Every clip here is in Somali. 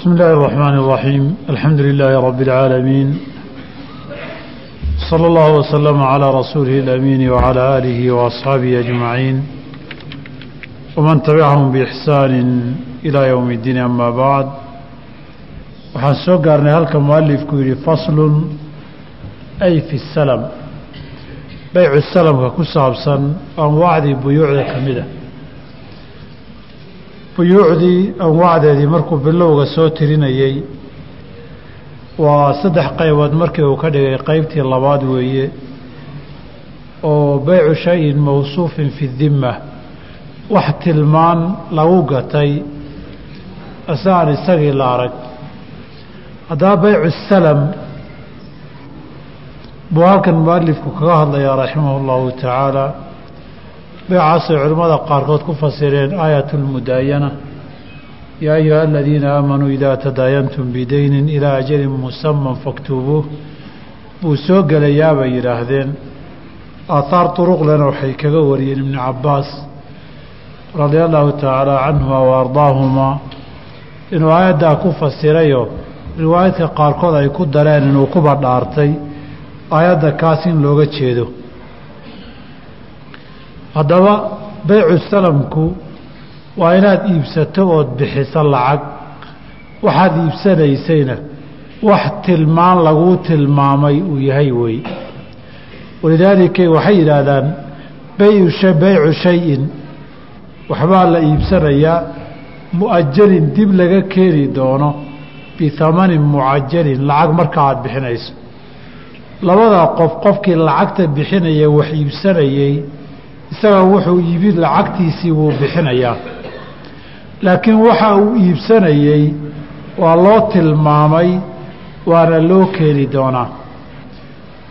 بسم الله الرحمن الرحيم الحمد لله رب العالمين صلى الله وسلم على رسوله الأمين وعلى آله وأصحابه أجمعين ومن تبعهم بإحسان إلى يوم الدين أما بعد waxaan soo gaarnay halka mualifku yidhi faslun ay fi salam baycu salamka ku saabsan anwaacdii buyuucda ka mid a buyuucdii anwaacdeedii markuu bilowga soo tirinayey waa saddex qaybood markii uu ka dhigay qeybtii labaad weeye oo baycu shayin mawsuufin fi dimma wax tilmaan lagu gatay isagaan isagii la arag. Haddaba baycu salam buu halkan mualifku kaga hadlayaa raximah اllahu tacaala beecaasay culimmada qaarkood ku fasireen aayat اlmudaayana yaa ayuha aladiina aamanuu idaa tadaayantum bidaynin ilaa ajalin musaman faktubuuh buu soo gelayaa bay yidhaahdeen aahaar duruqlena waxay kaga wariyeen ibnu cabaas radia allahu tacaala canhuma wa ardaahumaa. Inuu aayaddaa ku fasirayo riwaayadka qaarkood ay ku dareen inuu kuba dhaartay aayadda kaas in looga jeedo haddaba baycu salamku waa inaad iibsato ood bixiso lacag. Waxaad iibsanaysayna wax tilmaan laguu tilmaamay uu yahay wey. Walidaalika waxay yidhaahdaan baycu shayin. Waxbaa la iibsanayaa mu'ajalin dib laga keeni doono bihamanin mucajalin lacag marka aada bixinayso. Labada qof qofkii lacagta bixinaya wax iibsanayey isaga wuxuu iibin lacagtiisii wuu bixinayaa. Laakiin waxa uu iibsanayey waa loo tilmaamay waana loo keeni doonaa.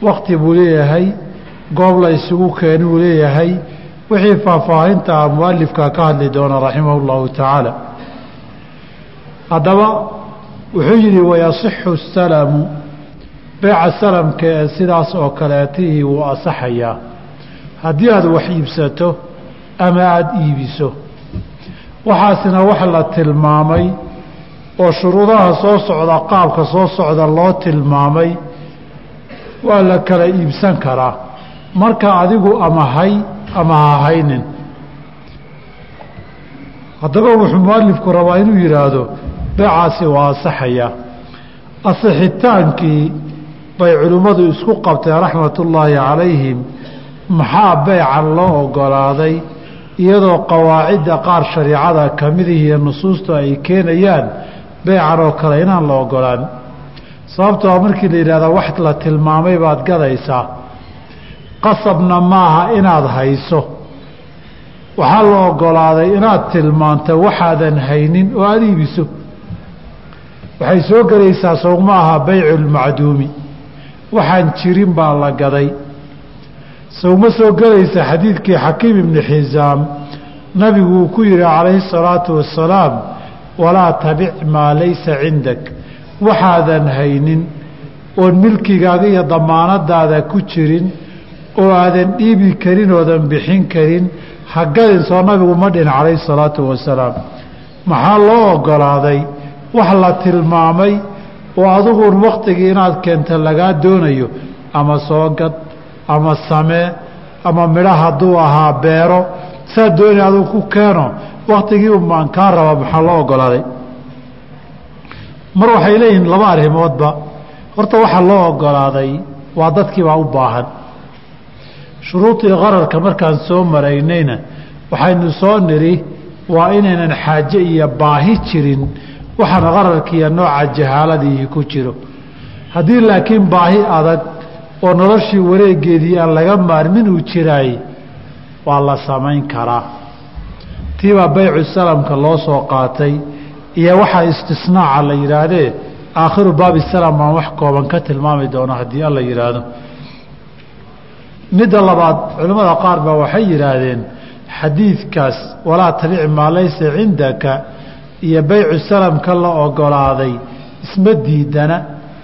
Wakti buu leeyahay goob la isugu keeni uu leeyahay. Wixii faahfaahinta ah mualifka ka hadli doona raximah اllahu tacaala. Haddaba wuxuu yidhi wayasixu salamu. Beeca salamka ee sidaas oo kaleetihii wuu asaxayaa haddii aada wax iibsato ama aada iibiso waxaasina wax la tilmaamay oo shuruudaha soo socda qaabka soo socda loo tilmaamay waa la kala iibsan karaa. Marka adigu ama hay ama ha haynin. Haddaba wuxuu mualifku rabaa inuu yidhaahdo beecaasi waa asaxayaa asixitaankii bay culimmadu isku qabteen raxmatullaahi calayhim maxaa beecan loo ogolaaday iyadoo qawaacidda qaar shariicada ka midihiiyo nusuustu ay keenayaan beecan oo kale inaan la ogolaan sababtoo markii la yidhahdaa wax la tilmaamay baad gadaysaa qasabna maaha inaad hayso. Waxaa la ogolaaday inaad tilmaanto waxaadan haynin oo aada iibiso. Waxay soo gelaysaa sowma aha baycu lmacduumi waxaan jirin baa la gaday sowma soo gelaysa xadiidkii xakiim ibni xisaam nabigu uu ku yihi calayhi salaatu wasalaam walaa tabic maa laysa cindak. Waxaadan haynin oon milkigaaga iyo damaanadaada ku jirin oo aadan dhiibi karin oodan bixin karin ha gadin soo nabigu ma dhin calayhi salaatu wasalaam maxaa loo ogolaaday? Wax la tilmaamay oo adiguun waktigii inaad keenta lagaa doonayo ama soo gad ama samee ama midho hadduu ahaa beero saad doonay aduu ku keeno waktigii umaan kaa raba maxaa loo ogolaaday? Mar waxay leeyihiin laba arrimoodba. Horta waxaa loo ogolaaday waa dadkiibaa u baahan. Shuruudii qararka markaan soo maraynayna waxaynu soo nidhi waa inaynan xaaje iyo baahi jirin waxaan qararkiiyo nooca jahaaladiihi ku jiro. Haddii laakiin baahi adag oo noloshii wareegeedii aan laga maarmin uu jiraay waa la samayn karaa. Tiibaa baycu salamka loo soo qaatay iyo waxaa istisnaaca la yidhaahdee aakhiru baabi salam baan wax kooban ka tilmaami doona haddii alla yidhaahdo. Midda labaad culimmada qaar baa waxay yidhaahdeen xadiidkaas walaa tabic maa laysa cindaka iyo baycu salamka la ogolaaday isma diidana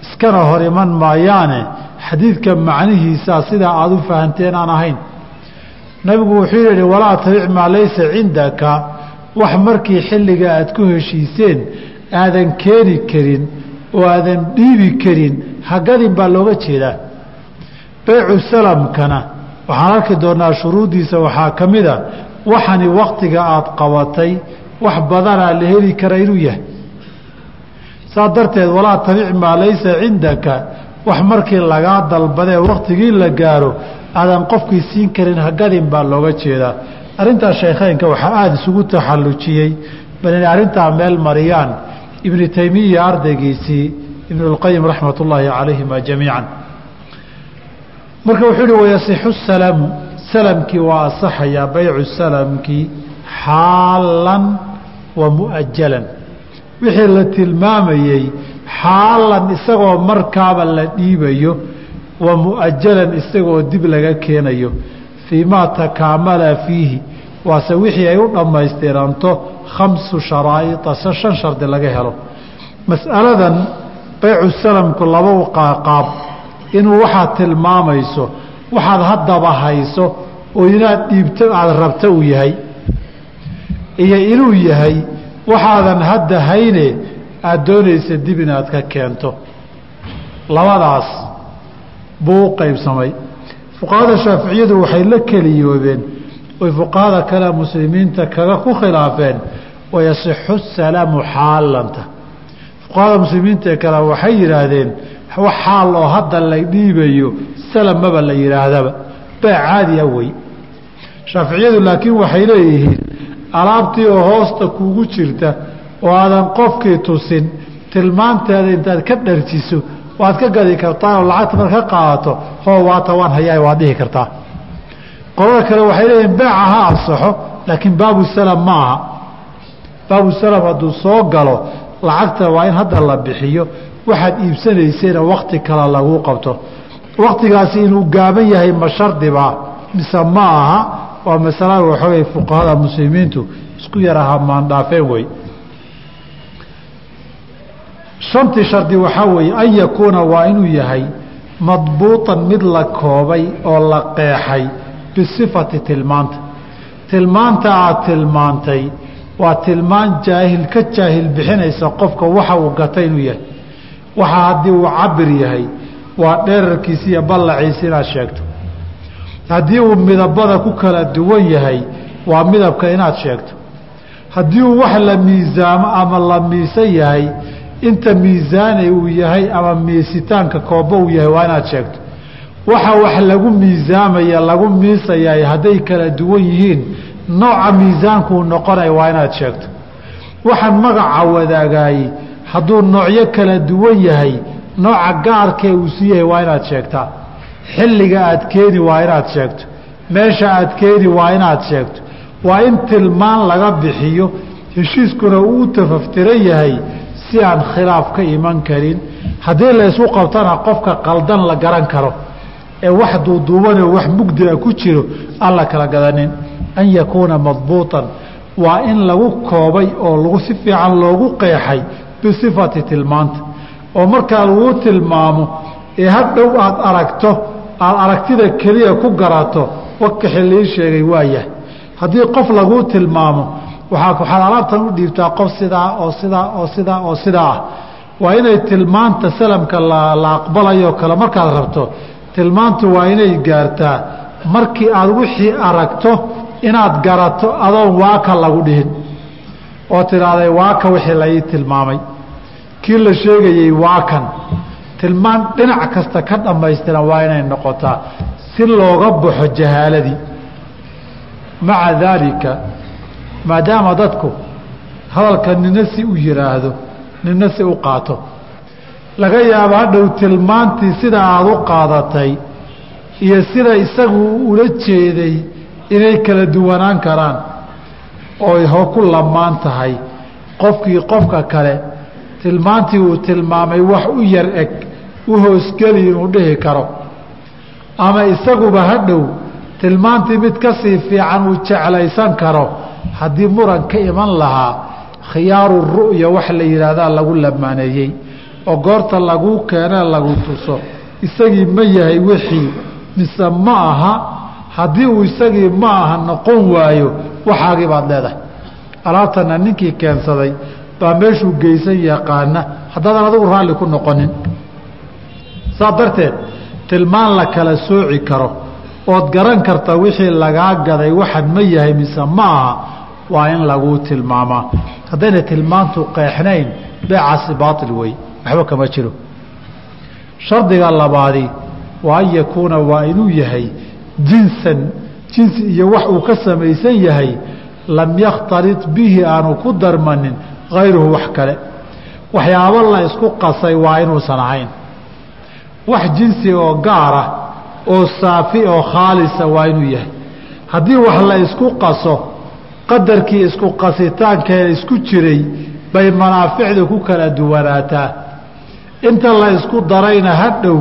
iskana hor iman maayaane xadiidka macnihiisaa sidaa aada u fahanteen aan ahayn. Nabigu wuxuu yihi walaa tabic maa laysa cindaka. Wax markii xilliga aad ku heshiiseen aadan keeni karin oo aadan dhiibi karin hagadin baa looga jeedaa. Beycu salamkana waxaan arki doonaa shuruuddiisa waxaa ka mid a waxani waktiga aada qabatay wax badanaa la heli kara inuu yahay. Saa darteed walaa tabic maa laysa cindaka wax markii lagaa dalbadee waktigii la gaaro aadan qofkii siin karin hagadin baa looga jeedaa. Arrintaas shaykheynka waxaa aada isugu taxallujiyey bal inay arrintaa meel mariyaan ibnu taymiya ardaygiisii ibnulqayim raxmat ullaahi calayhima jamiican. Marka wuxuu uhi wayasixu salamu salamkii waa asaxayaa baycu salamkii xaalan wa mu'ajalan. Wixii la tilmaamayey xaalan isagoo markaaba la dhiibayo wa mu'ajalan isagoo dib laga keenayo. Fii maa takaamala fiihi. Waase wixii ay u dhammaystiranto khamsu sharaa'ita se shan shardi laga helo. Mas'aladan baycu salamku laba qaaqaab. Inuu waxaad tilmaamayso waxaad haddaba hayso oo inaad dhiibto aada rabto uu yahay. Iyo inuu yahay waxaadan hadda hayne aada doonaysa dib inaad ka keento. Labadaas buu u qaybsamay. Fuqahada shaaficiyadu waxay la keliyoobeen oy fuqahada kale muslimiinta kaga ku khilaafeen wayasixu salaamu xaalanta fuqahada muslimiinta kale waxay yidhaahdeen wax xaal oo hadda la dhiibayo salam maba la yidhaahdaba baa caadiya wey. Shaaficiyadu laakiin waxay leeyihiin alaabtii oo hoosta kuugu jirta oo aadan qofkii tusin tilmaanteeda intaad ka dharjiso waad ka gadi kartaa oo lacagta mar ka qaadato hoo waata waan hayaa waad dhihi kartaa. Qolada kale waxay leeyihiin beeca ha ansaxo laakiin baabu salam ma aha. Baabu salam hadduu soo galo lacagta waa in hadda la bixiyo waxaad iibsanaysayna wakti kale laguu qabto. Waktigaasi inuu gaaban yahay ma shardibaa mise ma aha waa masalada waxoogay fuqahada muslimiintu isku yaraha maandhaafeen wey shantii shardi waxaa weeye an yakuuna waa inuu yahay madbuuطan mid la koobay oo la qeexay bisifati tilmaanta. Tilmaanta aad tilmaantay waa tilmaan jaahil ka jaahil bixinaysa qofka waxa uu gata inuu yahay. Waxa haddii uu cabir yahay waa dherarkiisi iyo ballaciisi inaad sheegto. Haddii uu midabada ku kala duwan yahay waa midabka inaad sheegto. Haddii uu wax la miisaamo ama la miisan yahay inta miisaanay uu yahay ama miisitaanka koobo uu yahay waa inaad sheegto. Waxa wax lagu miisaamaya lagu miisayaay hadday kala duwan yihiin nooca miisaankuu noqonaya waa inaad sheegto. Waxaan magaca wadaagaayey hadduu noocyo kala duwan yahay nooca gaarkee uu sii yahay waa inaad sheegtaa. Xilliga aad keeni waa inaad sheegto. Meesha aad keeni waa inaad sheegto. Waa in tilmaan laga bixiyo heshiiskuna uu tafaftiran yahay si aan khilaaf ka iman karin. Haddii laysku qabtana qofka qaldan la garan karo ee wax duuduubanoo wax mugdia ku jiro aan la kala gadanin. An yakuuna madbuuطan waa in lagu koobay oo lagu si fiican loogu qeexay bisifati tilmaanta. Oo markaa laguu tilmaamo ee hadhow aada aragto aada aragtida keliya ku garato wakaxi lii sheegay waayah haddii qof laguu tilmaamo waaa waxaad alaabtan u dhiibtaa qof sidaa oo sidaa oo sidaa oo sidaa ah. Waa inay tilmaanta salamka la aqbalayo kale markaad rabto. Tilmaantu waa inay gaartaa markii aad wixii aragto inaad garato adoon waaka lagu dhihin. Oo tidhaahday waaka wixii la tilmaamay. Kii la sheegayey waakan. Tilmaan dhinac kasta ka dhammaystiran waa inay noqotaa si looga baxo jahaaladii maca daalika maadaama dadku hadalka nina si u yidhaahdo nina si u qaato. Laga yaabo hadhow tilmaantii sida aada u qaadatay iyo sida isagu ula jeeday inay kala duwanaan karaan ho ku lamaan tahay qofkii qofka kale tilmaantii uu tilmaamay wax u yar eg u hoosgeli inuu dhihi karo. Ama isaguba hadhow tilmaantii mid ka sii fiican uu jeclaysan karo haddii muran ka iman lahaa khiyaaru ru'ya wax la yidhaahdaa lagu lamaaneeyey oo goorta laguu keenee lagu tuso isagii ma yahay wixii mise ma aha haddii uu isagii ma aha noqon waayo waxaagii baad leedahay. Alaabtana ninkii keensaday baa meeshuu geysan yaqaana haddaadan adigu raalli ku noqonin. Saa darteed tilmaan la kala sooci karo ood garan karta wixii lagaa gaday waxan ma yahay mise ma aha waa in laguu tilmaamaa. Haddayna tilmaantu qeexnayn beecaasi baail wey waxba kama jiro. Shardiga labaadi waa an yakuuna waa inuu yahay jinsan. Jinsi iyo wax uu ka samaysan yahay lam yakhtalit bihi aanu ku darmanin hayruhu wax kale. Waxyaabo la isku qasay waa inuusan ahayn. Wax jinsi oo gaara oo saafi oo khaalisa waa inuu yahay. Haddii wax la isku qaso qadarkii isku qasitaankee isku jiray bay manaaficda ku kala duwanaataa. Inta la isku darayna hadhow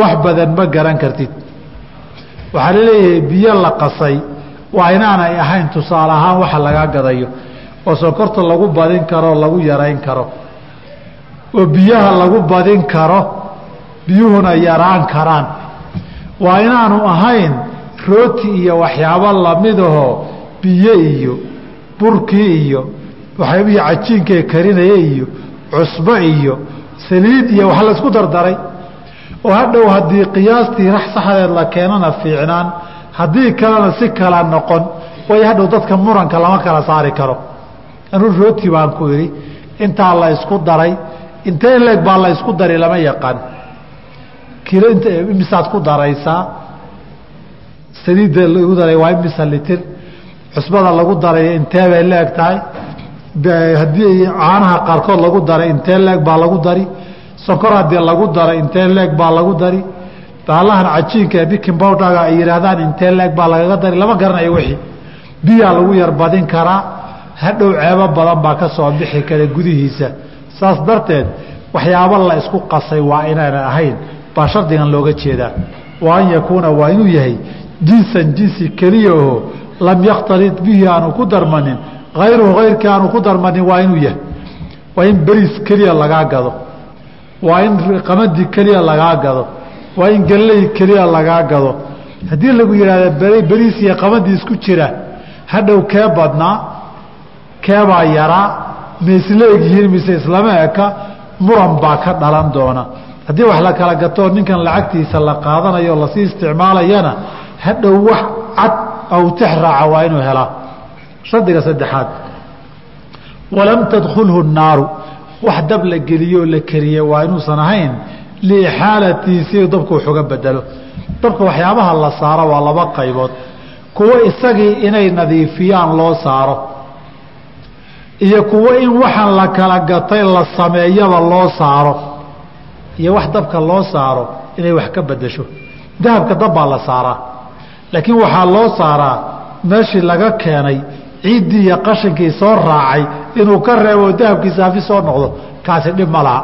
wax badan ma garan kartid. Waxaa la leeyahay biyo la qasay waa inaanay ahayn tusaale ahaan waxa laga gadayo oo sonkorta lagu badin karo lagu yarayn karo. Oo biyaha lagu badin karo biyuhuna yaraan karaan. Waa inaanu ahayn rooti iyo waxyaabo lamidahoo biyo iyo burkii iyo waxyaabihii cajiinkee karinaya iyo cusbo iyo saliid iyo wax laysku dardaray. Oo hadhow haddii qiyaastii rax saxdeed la keenana fiicnaan haddii kalena si kala noqon waayo hadhow dadka muranka lama kala saari karo. Anuu rooti baan ku idhi intaa la ysku daray intee leeg baa la ysku dari lama yaqaan. Kilo int imisaad ku daraysaa? Saliidda lagu daray waa imisa litir cusbada lagu daray intee bay leeg tahay? Haddii caanaha qaarkood lagu daray intee leeg baa lagu dari? Sonkor haddii lagu daray intee leeg baa lagu dari? Baalahan cajiinka ee bikin bowdhaga ay yidhaahdaan intee leeg baa lagaga dari? Lama garanayo wixii. Biyaa lagu yar badin karaa hadhow ceebo badan baa ka soo bixi kara gudihiisa. Saas darteed waxyaabo la isku qasay waa inaynan ahayn baa shardigan looga jeedaa. Wa an yakuuna waa inuu yahay jinsan jinsi keliya oo lam yakhtalit bihi aanu ku darmanin hayruhu hayrkii aanu ku darmanin waa inuu yahay. Waa in beriis keliya lagaa gado. Waa in qamadi keliya lagaa gado. Waa in galley keliya lagaa gado. Haddii lagu yidhahda beriis iyo qamadii isku jira hadhow kee badnaa keebaa yaraa ma isla egyihiin mise islama eka muran baa ka dhalan doona. Haddii wax la kala gatoo ninkan lacagtiisa la qaadanayo la sii isticmaalayana hadhow wax cad aw tix raaca waa inuu helaa shardiga saddexaad walam tadkulhu naaru wax dab la geliyoo la kariye waa inuusan ahayn liixaalatii si dabku wax bedelo dabka waxyaabaha la saaro waa laba qaybood kuwo isagii inay nadiifiyaan loo saaro iyo kuwo in waxaan la kala gatay la sameeyaba loo saaro iyo wax dabka loo saaro inay wax ka bedesho dahabka dab baa la saaraa laakiin waxaa loo saaraa meeshii laga keenay ciiddii iyo qashinkii soo raacay inuu ka reebo dahabkii saafi soo noqdo kaasi dhib ma laha.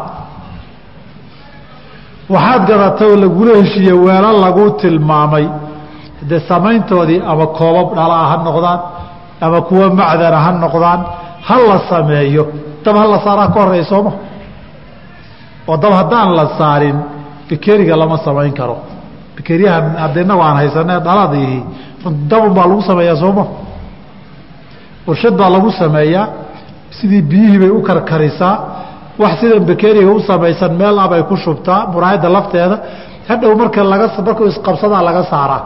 Waxaad gadatay oo lagula heshiiye weelo lagu tilmaamay dee samayntoodii ama koobab dhalaa ha noqdaan ama kuwo macdana ha noqdaan ha la sameeyo dab ha la saaraa ka horreya sooma oo dab haddaan la saarin bikeriga lama samayn karo bikeriyaha hadda inagu aan haysanee dhaladiihi dabun baa lagu sameeyaa sooma warshad baa lagu sameeyaa. Sidii biyihii bay u karkarisaa. Wax sidan bakeriga u samaysan meel abay ku shubtaa muraayadda lafteeda. Hadhow marka laga markuu isqabsadaa laga saaraa.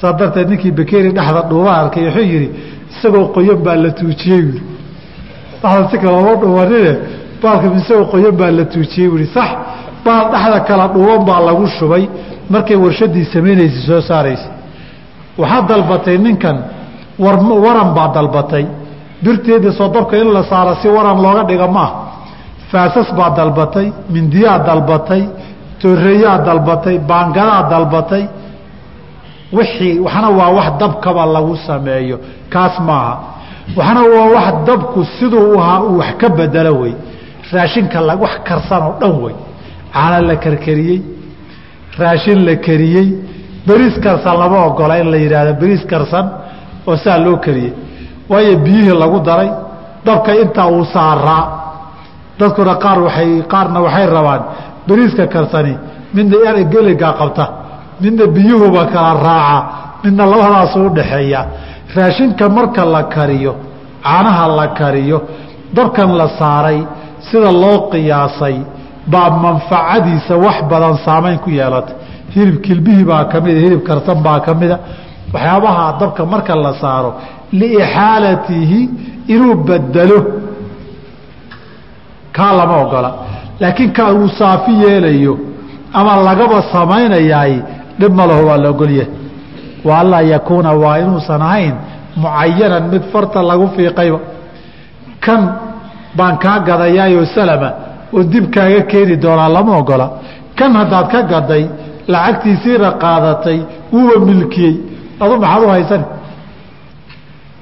Saa darteed ninkii bakeri dhexda dhuuba arkay wuxuu yidhi isagoo qoyan baa la tuujiyey buui dhexda si kalama dhuubanine baalka isagoo qoyan baa la tuujiyey buui sax baal dhexda kala dhuuban baa lagu shubay. Markay warshadii samaynaysay soo saaraysay waxaad dalbatay ninkan waran baa dalbatay. Birteeda soo dabka in la saaro si waran looga dhiga maah faasas baa dalbatay mindiyaa dalbatay tooreeyaa dalbatay baangadaa dalbatay. Wixii waxna waa wax dabkaba lagu sameeyo kaas maaha waxna waa wax dabku siduu ahaa uu wax ka bedelo wey. Raashinka wax karsan oo dhan wey caana la karkariyey raashin la kariyey beriis karsan lama ogola in la yidhaahdo beriis karsan oo saa loo kariyey. Waayo biyihii lagu daray dabka intaa uu saaraa. Dadkuna qaar waay qaarna waxay rabaan beriiska karsani midna geligaa qabta midna biyuhuba kala raaca midna labadaasu udhaxeeya raashinka marka la kariyo caanaha la kariyo dabkan la saaray sida loo qiyaasay baa manfacadiisa wax badan saamayn ku yeelatay. Hilib kilbihii baa ka mida hilib karsan baa ka mida waxyaabaha dabka marka la saaro liixaalatihi inuu bedelo kaa lama ogola. Laakiin ka uu saafi yeelayo ama lagaba samaynayaay dhib ma waa la ogolyahay wa anlaa yakuuna waa inuusan ahayn mucayanan mid farta lagu fiiqayba. Kan baan kaa gadayaayoo salama oo dib kaaga keeni doonaa lama ogola. Kan haddaad ka gaday lacagtiisiina qaadatay wuuba milkiyey. Adu maxaad u haysan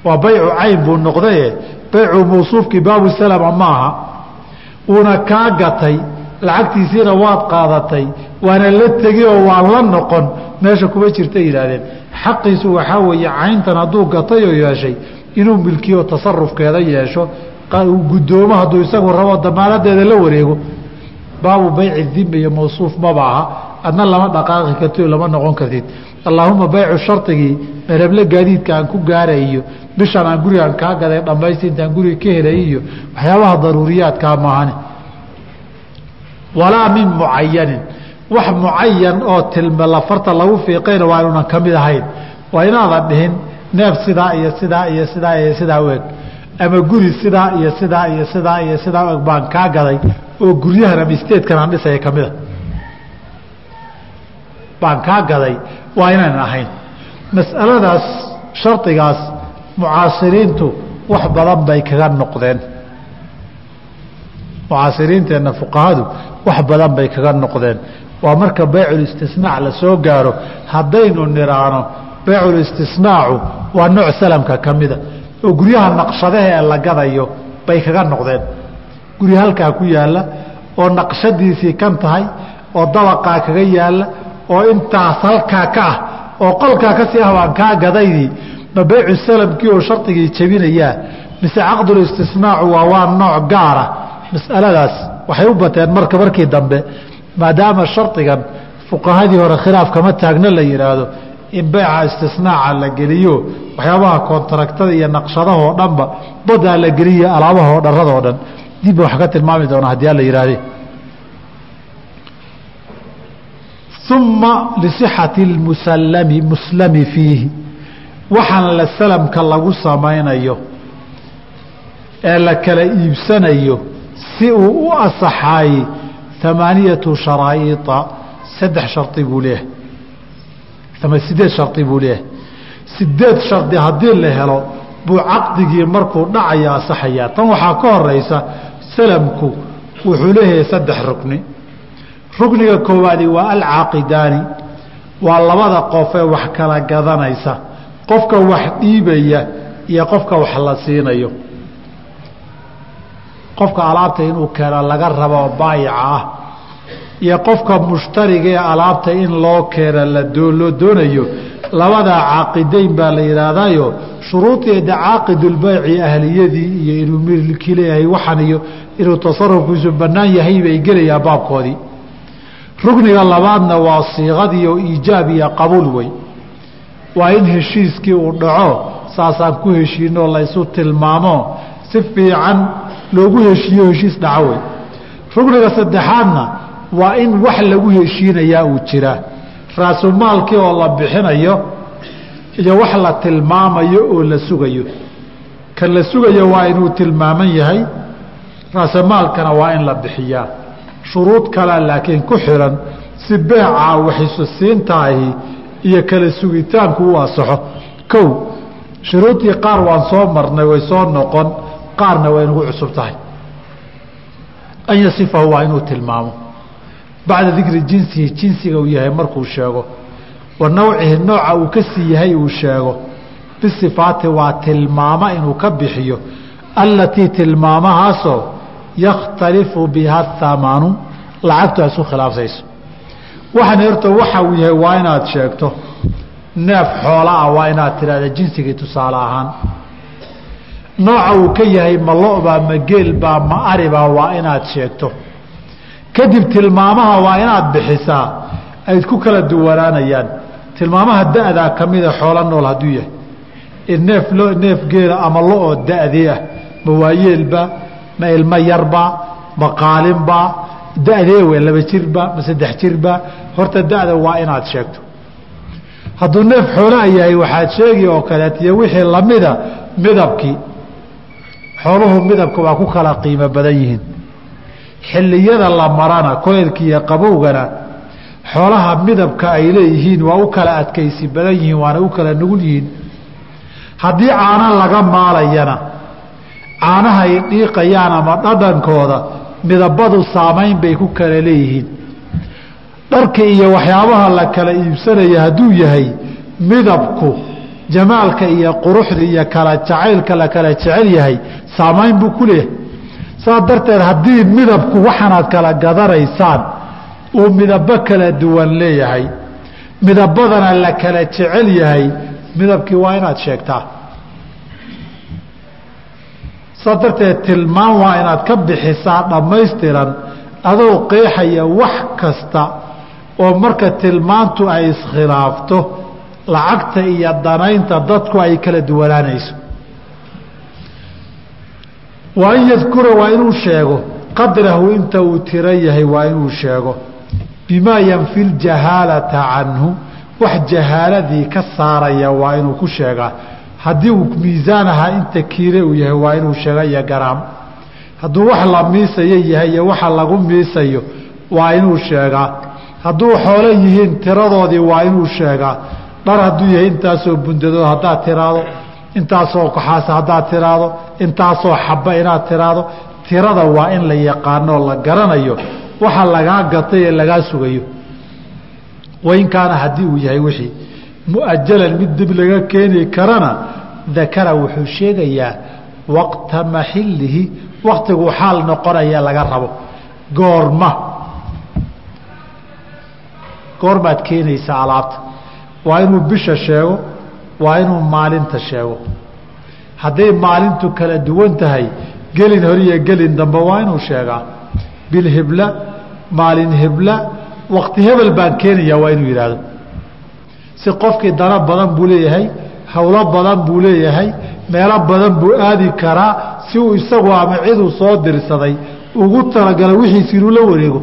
waa baycu cayn buu noqdaye baycu mawsuufkii baabu salama maaha. Uuna kaa gatay lacagtiisiina waad qaadatay waana la tegi oo waan la noqon. Meesha kuma jirta yidhaahdeen. Xaqiisu waxaa weeye cayntan hadduu gatay oo yeeshay inuu milkiyo tasarufkeeda yeesho guddoomo hadduu isagu rabo damaanadeeda la wareego baabu bayci dimi iyo mawsuuf maba aha adna lama dhaqaaqi karti lama noqon kartid. Allaahuma baycu shardigii mereble gaadiidka aan ku gaaray iyo bishaan aan gurigaan kaa gaday dhammaysta intaan guriga ka helay iyo waxyaabaha daruuriyaadkaa maahane walaa min mucayanin wax mucayan oo tilme lafarta lagu fiiqayna waa inuunan ka mid ahayn. Waa inaadan dhihin neef sidaa iyo sidaa iyo sidaa iyo sidaa u eg ama guri sidaa iyo sidaa iyo sidaa iyo sidaa baan kaa gaday oo guryahan ama isteedkan aan dhisaya ka mida baan kaa gaday waa inaynan ahayn. Mas'aladaas shardigaas mucaasiriintu wax badan bay kaga noqdeen. Mucaasiriinteenna fuqahadu wax badan bay kaga noqdeen. Waa marka bayculistisnaac la soo gaaro haddaynu niraano bayculistisnaacu waa nooc salamka ka mida oo guryaha naqshadaha ee la gadayo bay kaga noqdeen. Guri halkaa ku yaalla oo naqshadiisii kan tahay oo dabaqaa kaga yaalla oo intaas halkaa ka ah oo qolkaa ka sii ah baan kaa gadaydii. Ma baycu salamkii oo shardigii jebinayaa mise caqdulistisnaacu waa waa nooc gaara. Masaladaas waxay u bateen marka markii dambe maadaama shardigan fuqahadii hore khilaaf kama taagna la yidhaahdo in beyca istisnaaca la geliyo waxyaabaha koontaragtada iyo naqshadahoo dhanba badaa la geliyo alaabahoo dharadoo dhan. Dibba wax ka tilmaami doona haddii alla yihahde uma lisixati musalami muslami fiihi. Waxaan la salamka lagu samaynayo ee la kala iibsanayo si uu u asaxaay amaaniyatu sharaa'iطa saddex shari buu leeyahay ama sideed shari buu leeyahay? Sideed shardi haddii la helo buu caqdigii markuu dhacaya asaxayaa tan waxaa ka horeysa salamku wuxuu leeyahay saddex rukni. Rukniga koowaadi waa alcaaqidaani waa labada qof ee wax kala gadanaysa. Qofka wax dhiibaya iyo qofka wax la siinayo. Qofka alaabta inuu keeno laga rabo baayica ah iyo qofka mushtariga ee alaabta in loo keena loo doonayo. Labadaa caaqidayn baa la yidhaahdayo shuruudeeda caaqidulbayci ahliyadii iyo inuu milki leeyahay waxan iyo inuu tasarufkiisu bannaan yahay bay gelayaa baabkoodii. Rukniga labaadna waa siiqadii oo iijaab iyo qabuul wey. Waa in heshiiskii uu dhaco saasaan ku heshiinoo laysu tilmaamo si fiican loogu heshiiyo heshiis dhaco wey. Rukniga saddexaadna waa in wax lagu heshiinayaa uu jiraa raasumaalkii oo la bixinayo iyo wax la tilmaamayo oo la sugayo. Kan la sugayo waa inuu tilmaaman yahay. Raasamaalkana waa in la bixiyaa. Shuruud kalea laakiin ku xiran si beecaa waxisu siintaahi iyo kala sugitaanku u asaxo kow shuruudii qaar waan soo marnay way soo noqon qaarna way nagu cusub tahay. An yasifahu waa inuu tilmaamo bacda dikri jinsihi jinsiga uu yahay markuu sheego. Wa nawcihi nooca uu ka sii yahay uu sheego. Bisifaati waa tilmaamo inuu ka bixiyo. Allatii tilmaamahaasoo yakhtalifu biha thamanu lacagtu ay isu khilaafsayso. Waxaan horta waxa uu yahay waa inaad sheegto. Neef xoola ah waa inaad tidhahda jinsigii tusaale ahaan. Nooca uu ka yahay ma lo-baa ma geelbaa ma waa inaad sheegto kadib tilmaamaha waa inaad bixisaa. Ay ku kala duwanaanayaan. Tilmaamaha da-daa ka mida xoolo nool hadduu yahay. Neef neef geela ama lo'oo da-dii ah. Ma waayeelba ma ilmo yarbaa ma qaalinbaa da-dee we laba jirba ma saddex jirba horta da-da waa inaad sheegto. Hadduu neef xoolaa yahay waxaad sheegi oo kaleet iyo wixii lamida midabkii. Xooluhu midabka waa ku kala qiimo badan yihiin xilliyada la marana koleelka iyo qabowgana xoolaha midabka ay leeyihiin waa u kala adkaysi badan yihiin waana u kala nugul yihiin. Haddii caano laga maalayana caanahay dhiiqayaan ama dhadhankooda midabadu saamayn bay ku kala leeyihiin. Dharka iyo waxyaabaha la kala iibsanaya hadduu yahay midabku jamaalka iyo quruxda iyo kala jacaylka la kala jecel yahay saamayn buu ku leeyahay saas darteed haddii midabku waxaanaad kala gadanaysaan uu midabo kala duwan leeyahay midabadana la kala jecel yahay midabkii waa inaad sheegtaa. Saas darteed tilmaan waa inaad ka bixisaa dhammaystiran adoo qeexaya wax kasta oo marka tilmaantu ay iskhilaafto lacagta iyo danaynta dadku ay kala duwanaanayso wa an yadkura waa inuu sheego. Qadrahu inta uu tiro yahay waa inuu sheego. Bimaa yanfi ljahaalata canhu. Wax jahaaladii ka saaraya waa inuu ku sheegaa haddii uu miisaan ahaa inta kiile uu yahay waa inuu sheega iyo garaam. Hadduu wax la miisayo yahay iyo waxa lagu miisayo waa inuu sheegaa hadduu xoolo yihiin tiradoodii waa inuu sheegaa dhar hadduu yahay intaasoo bundadood haddaad tiraado intaasoo koxaas haddaad tiraado intaasoo xaba inaad tiraado tirada waa in la yaqaanoo la garanayo waxa lagaa gatay ee lagaa sugayo. Wain kaana haddii uu yahay wixii muajalan mid dib laga keeni karana dakara wuxuu sheegayaa waqta maxilihi waktiguu xaal noqonaya laga rabo. Goorma goormaad keenaysaa alaabta. Waa inuu bisha sheego waa inuu maalinta sheego hadday maalintu kala duwan tahay gelin hor iyo gelin dambe waa inuu sheegaa. Bilhibla maalin hibla wakti hebel baan keenaya waa inuu yidhaahdo. Si qofkii dano badan buu leeyahay howlo badan buu leeyahay meelo badan buu aadi karaa si uu isagu ama ciduu soo dirsaday ugu talagalo wixiisi inuu la wareego.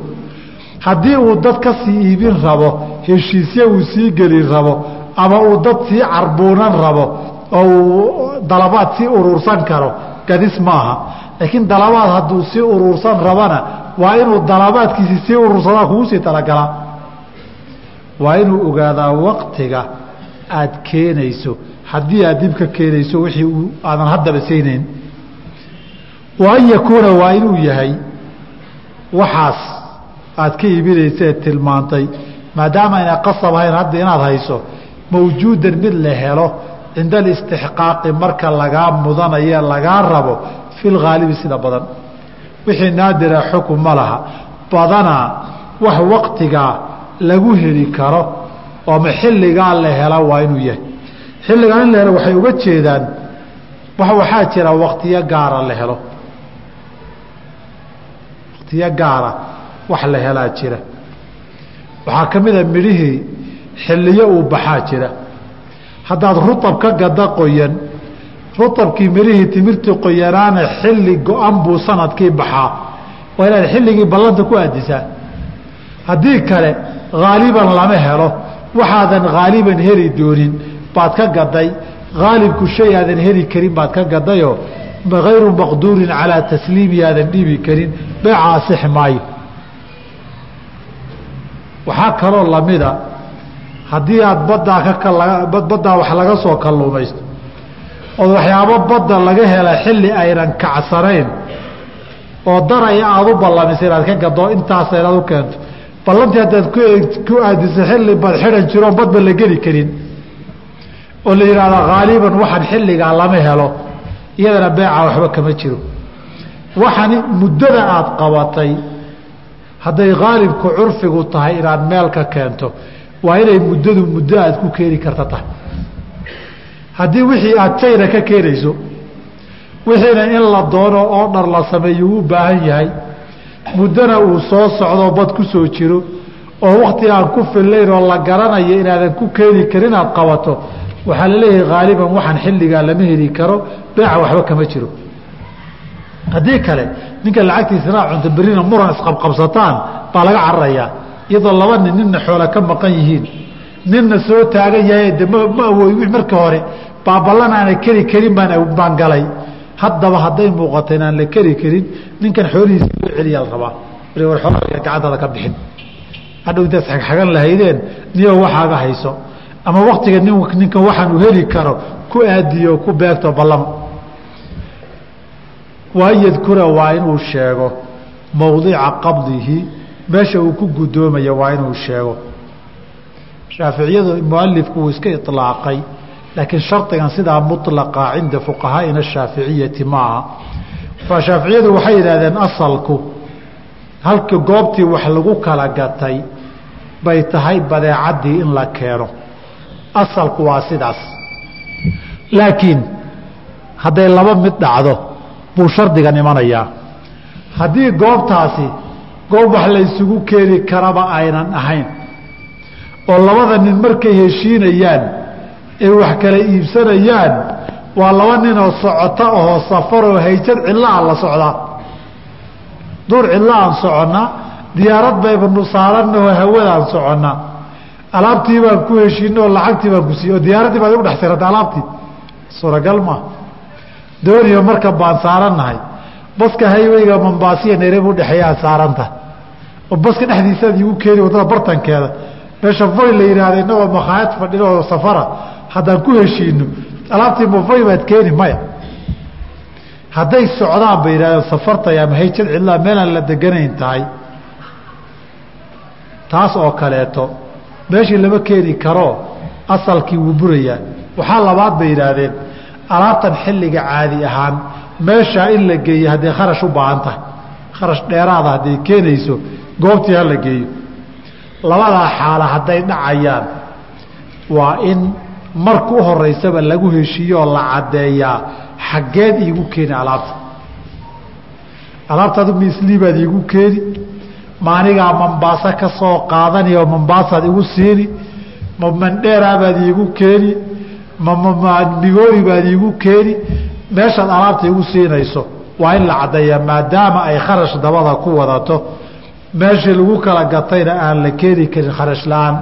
Haddii uu dad ka sii iibin rabo heshiisye uu sii gelin rabo ama uu dad sii carbuunan rabo oo dalabaad sii urursan karo gadis maaha. Laakiin dalabaad hadduu sii urursan rabana waa inuu dalabaadkiisi sii urursadaa kugu sii waa inuu ogaadaa waktiga aad keenayso. Haddii aad dib ka keenayso wixii aadan haddaba saynayn wa an yakuuna waa inuu yahay waxaas aad ka iibinaysae tilmaantay. Maadaama ayna qasab ahayn hadda inaad hayso mawjuudan mid la helo cinda alistixqaaqi marka lagaa mudanaye lagaa rabo fi lhaalibi sida badan. Wixii naadira xukun ma laha. Badanaa wax waktigaa lagu heli karo ooma xilligaa la hela waa inuu yahay. Xilligaa in la helo waxay uga jeedaan waxaa jira waktiyo gaara la helo. Waktiyo gaara wax la helaa jira. Waxaa ka mida midhihii xilliyo uu baxaa jira haddaad rutab ka gada qoyan rutabkii midhihii timirtii qoyanaana xilli go-an buu sannadkii baxaa. Waa inaad xilligii ballanta ku aadisaa. Haddii kale haaliban lama helo. Waxaadan haaliban heli doonin baad ka gaday. Haalibku shay aadan heli karin baad ka gadayoo hayru maqduurin calaa tasliimi aadan dhiibi karin. Beeca asix waxaa kaloo lamida haddii aad baddaa kabaddaa wax laga soo kalluumaysto ood waxyaabo badda laga hela xilli aynan kacsanayn oo daraya aada u ballamiso inaad ka gado intaasa inaad u keento. Ballantii haddaad ku aadiso xilli bad xidhan badba la geli karin. Oo la yidhaahdo haaliban waxaan xilligaa lama helo iyadana beeca waxba kama jiro. Waxani muddada aada qabatay hadday haalibku curfigu tahay inaad meel ka keento waa inay muddadu muddo aad ku keeni karta tahay. Haddii wixii aad jayna ka keenayso wixiina in la doono oo dhar la sameeyo uu baahan yahay. Muddona uu soo socdo bad ku soo jiro oo wakti aan ku fillayn oo la garanayo inaadan ku keeni karin aad qabato waxaa la leeyahay haaliban waxaan xilligaa lama heli karo beeca waxba kama jiro. Haddii kale ninka lacagtiisana cunto berina muran isqabqabsataan baa laga cararayaa iyadoo laba nin ninna xoola ka maqan yihiin. Ninna soo taagan yahay de ma awoodi marka hore baaballan aana keri karin baan galay. Haddaba hadday muuqato inaan la keri karin ninkan xoolihiisa loo celiyaa la rabaa war xoolaa gacantaada ka bixin. Hadhow intaad xagxagan lahaydeen niyo waxaaga hayso. Ama waktiga ninkan waxaanu heli karo ku aadiyo ku beegto ballama waa an yadkura waa inuu sheego mawdica qabdihi meesha uu ku guddoomayo waa inuu sheego. Shaaficiyadu mualifku uu iska ilaaqay laakiin shardigan sidaa mulaqa cinda fuqahaaina shaaficiyati maaha shaaficiyadu waxay yidhahdeen asalku halka goobtii wax lagu kala gatay bay tahay badeecaddii in la keeno. Asalku waa sidaas. Laakiin hadday laba mid dhacdo buu shardigan imanayaa. Haddii goobtaasi goob wax laysugu keeni karaba aynan ahayn. Oo labada nin markay heshiinayaan ay wax kala iibsanayaan waa laba ninoo socoto ahoo safaroo hayjad cidlaaan la socdaa duur cidlaaan soconnaa diyaarad baybanu saaranahoo hawadaan soconnaa alaabtii baan ku heshiina oo lacagtii baan ku siiye oo diyaaraddii baad igu dhex sirata alaabtii. Suuragal maa dooniyo marka baan saarannahay. Baska hayweyga mambaasiya nairobi udhexeeyaa saaranta oo baska dhexdiisaad iigu keeni waddada bartankeeda. Meesha foy la yidhaahda inagoo makhaayad fadhino oo safara. Haddaan ku heshiino alaabtii mafoy baad keeni maya. Hadday socdaan bay yidhahdeen safartay ama hayjad cidlaa meelaan la deganayn tahay. Taas oo kaleeto meeshii lama keeni karo asalkii wuu waxaa labaad bay yidhaahdeen alaabtan xilliga caadi ahaan meeshaa in la geeyo hadday kharash u baahan tahay. Kharash dheeraada hadday keenayso goobtii ha la geeyo. Labadaa xaala hadday dhacayaan waa in marka u horeysaba lagu heshiiyo oo la caddeeyaa xaggeed iigu keeni alaabta. Alaabtaadu miisliibaad iigu keeni maanigaa mambaaso ka soo qaadani oo mambaasaad igu siini ma mandheeraabaad iigu keeni mamigoori baad iigu keeni meeshaad alaabta igu siinayso waa in la caddeeyaa maadaama ay kharash dabada ku wadato meeshii lagu kala gatayna aan la keeni karin kharash la'aan.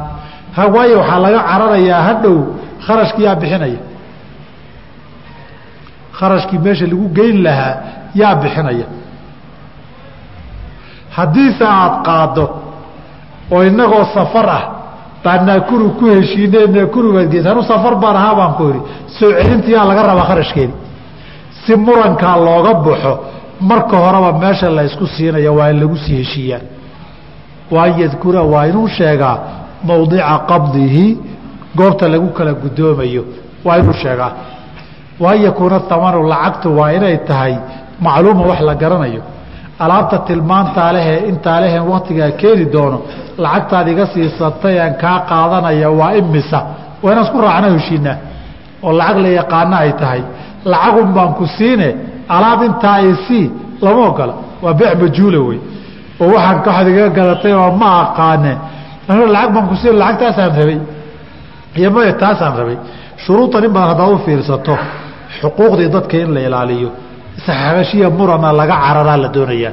Waayo waxaa laga cararayaa hadhow kharashkii yaa bixinaya. Kharashkii meesha lagu geyn lahaa yaa bixinaya. Haddiise aada qaado oo inagoo safar ah baa naakuru ku heshiine naakuru baad geysa anu safar baan ahaa baan ku idhi soo celintiyaa laga rabaa kharashkeedi si murankaa looga baxo marka horeba meesha la siinaya waa in lagu sii heshiiyaa waa an yadkura waa inuu sheegaa mawdica qabdihi goobta lagu kala guddoomayo. Waa inuu sheegaa. Waan yakuuna amanu lacagtu waa inay tahay macluuma wax la garanayo. Alaabta tilmaantaa lehee intaa leheen waktigaa keeni doono lacagtaad iga siisatay aan kaa qaadanaya waa imisa waa inaan isku raacna heshiinaa oo lacag la yaqaana ay tahay. Lacagun baan ku siine alaab intaa isii lama ogola. Waa beec majuula wey oo waxaan waxaad igaga gadatay oo ma aqaane. Lacag baan ku siin lacagtaasaan rabay. Iyo maya taasaan rabay. Shuruudan in badan haddaad u fiirsato xuquuqdii dadka in la ilaaliyo isxagashiya murana laga cararaa la doonayaa.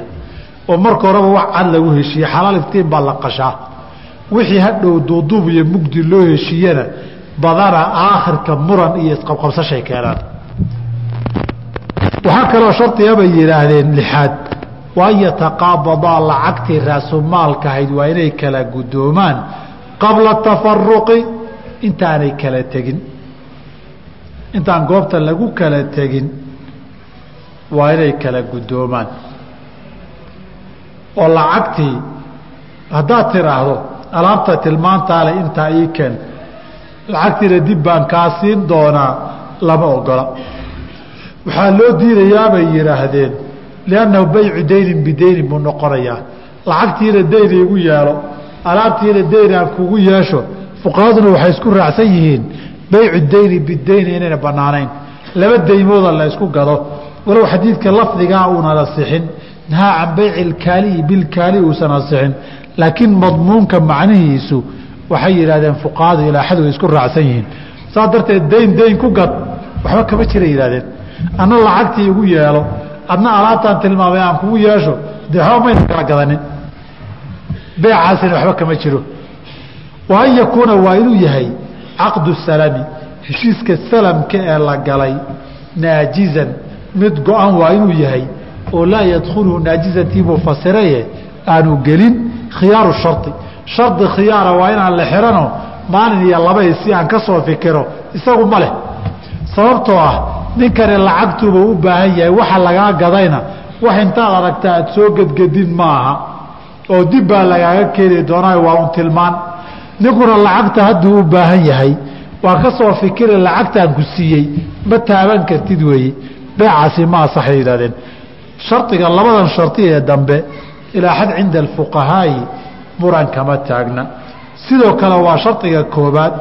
Oo marka horeba wax cad lagu heshiiye xalaal iftiin baa la qashaa. Wixii hadhow duuduub iyo mugdi loo heshiiyena badana aakhirka muran iyo isqabqabsashay keenaan. Waxaa kaloo shardiga bay yidhaahdeen lixaad waa an yataqaabadaa lacagtii raasumaalka ahayd waa inay kala guddoomaan qabla tafaruqi intaanay kala tegin. Intaan goobta lagu kala tegin waa inay kala guddoomaan oo lacagtii haddaad tiraahdo alaabta tilmaantaale intaa ii keen lacagtiina dib baan kaa siin doonaa lama ogola. Waxaa loo diidayaa yidhaahdeen liannahu baycu daynin bidaynin buu noqonayaa lacagtiina dayn igu yeelo alaabtiina dayn aan kugu yeesho fuqahaduna waxay isku raacsan yihiin baycu dayni bidayni inayna banaanayn laba daymooda la ysku gado walow xadiidka lafdigaa uunan asixin nahaa can bayci ilkaaliyi bilkaali uusan asixin laakiin madmuunka macnihiisu waxay yidhahdeen fuqahadu ilaaxadu way isku raacsan yihiin saas darteed dayn dayn ku gad waxba kama jira igu yeelo adna alaabtaan tilmaamay aan kugu yeesho waxba mayna kala gadanin beecaasina waxba kama jiro. Wa yakuuna waa inuu yahay caqdu salami heshiiska salamka ee la galay naajizan mid go-an waa inuu yahay oo laa yadkhuluhu naajizantiibuu fasiraye aanu gelin khiyaaru shari shardi khiyaara waa inaan la xihano maalin iyo labay si aan ka soo fikiro isagu ma leh. Sababtoo ah ninkani lacagtuuba u baahan yahay waxa lagaa gadayna. Wax intaad aragta aad soo gedgedin maaha oo dib baa lagaaga keeni doonaa waa un tilmaan. Ninkuna lacagta hadduu u baahan yahay waa ka soo fikira lacagtaan ku siiyey ma taaban kartid weeye beecaasi ma asaxay yidhahdeen. Shardiga labadan shardi ee dambe ilaa xad cinda alfuqahaa'i muran kama taagna. Sidoo kale waa shardiga koobaad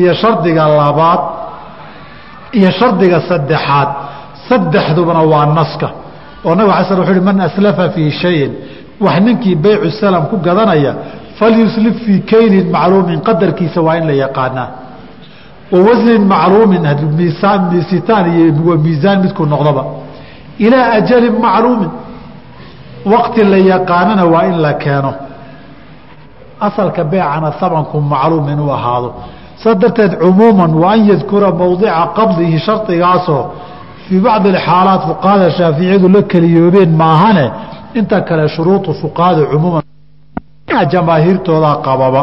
iyo shardiga labaad iyo shardiga saddexaad. Saddexdubana waa naska. Oo nabig ala sl wuxu man aslafa fii shayin. Wax ninkii baycu salam ku gadanaya falyuslif fii kaynin macluumin. Qadarkiisa waa in la yaqaanaa. Wa wasnin macluumin miisitaan iyo miisaan midkuu noqdoba. Ilaa ajalin macluumin. Waqti la yaqaanana waa in la keeno. Asalka beecana amanku macluum inuu ahaado saa darteed cumuuman wa an yadkura mawdica qabdihi shardigaasoo fii bacdi axaalaat fuqahada shaaficiyadu la keliyoobeen maahane inta kale shuruudu fuqahada cumuuman. Jamaahiirtoodaa qababa.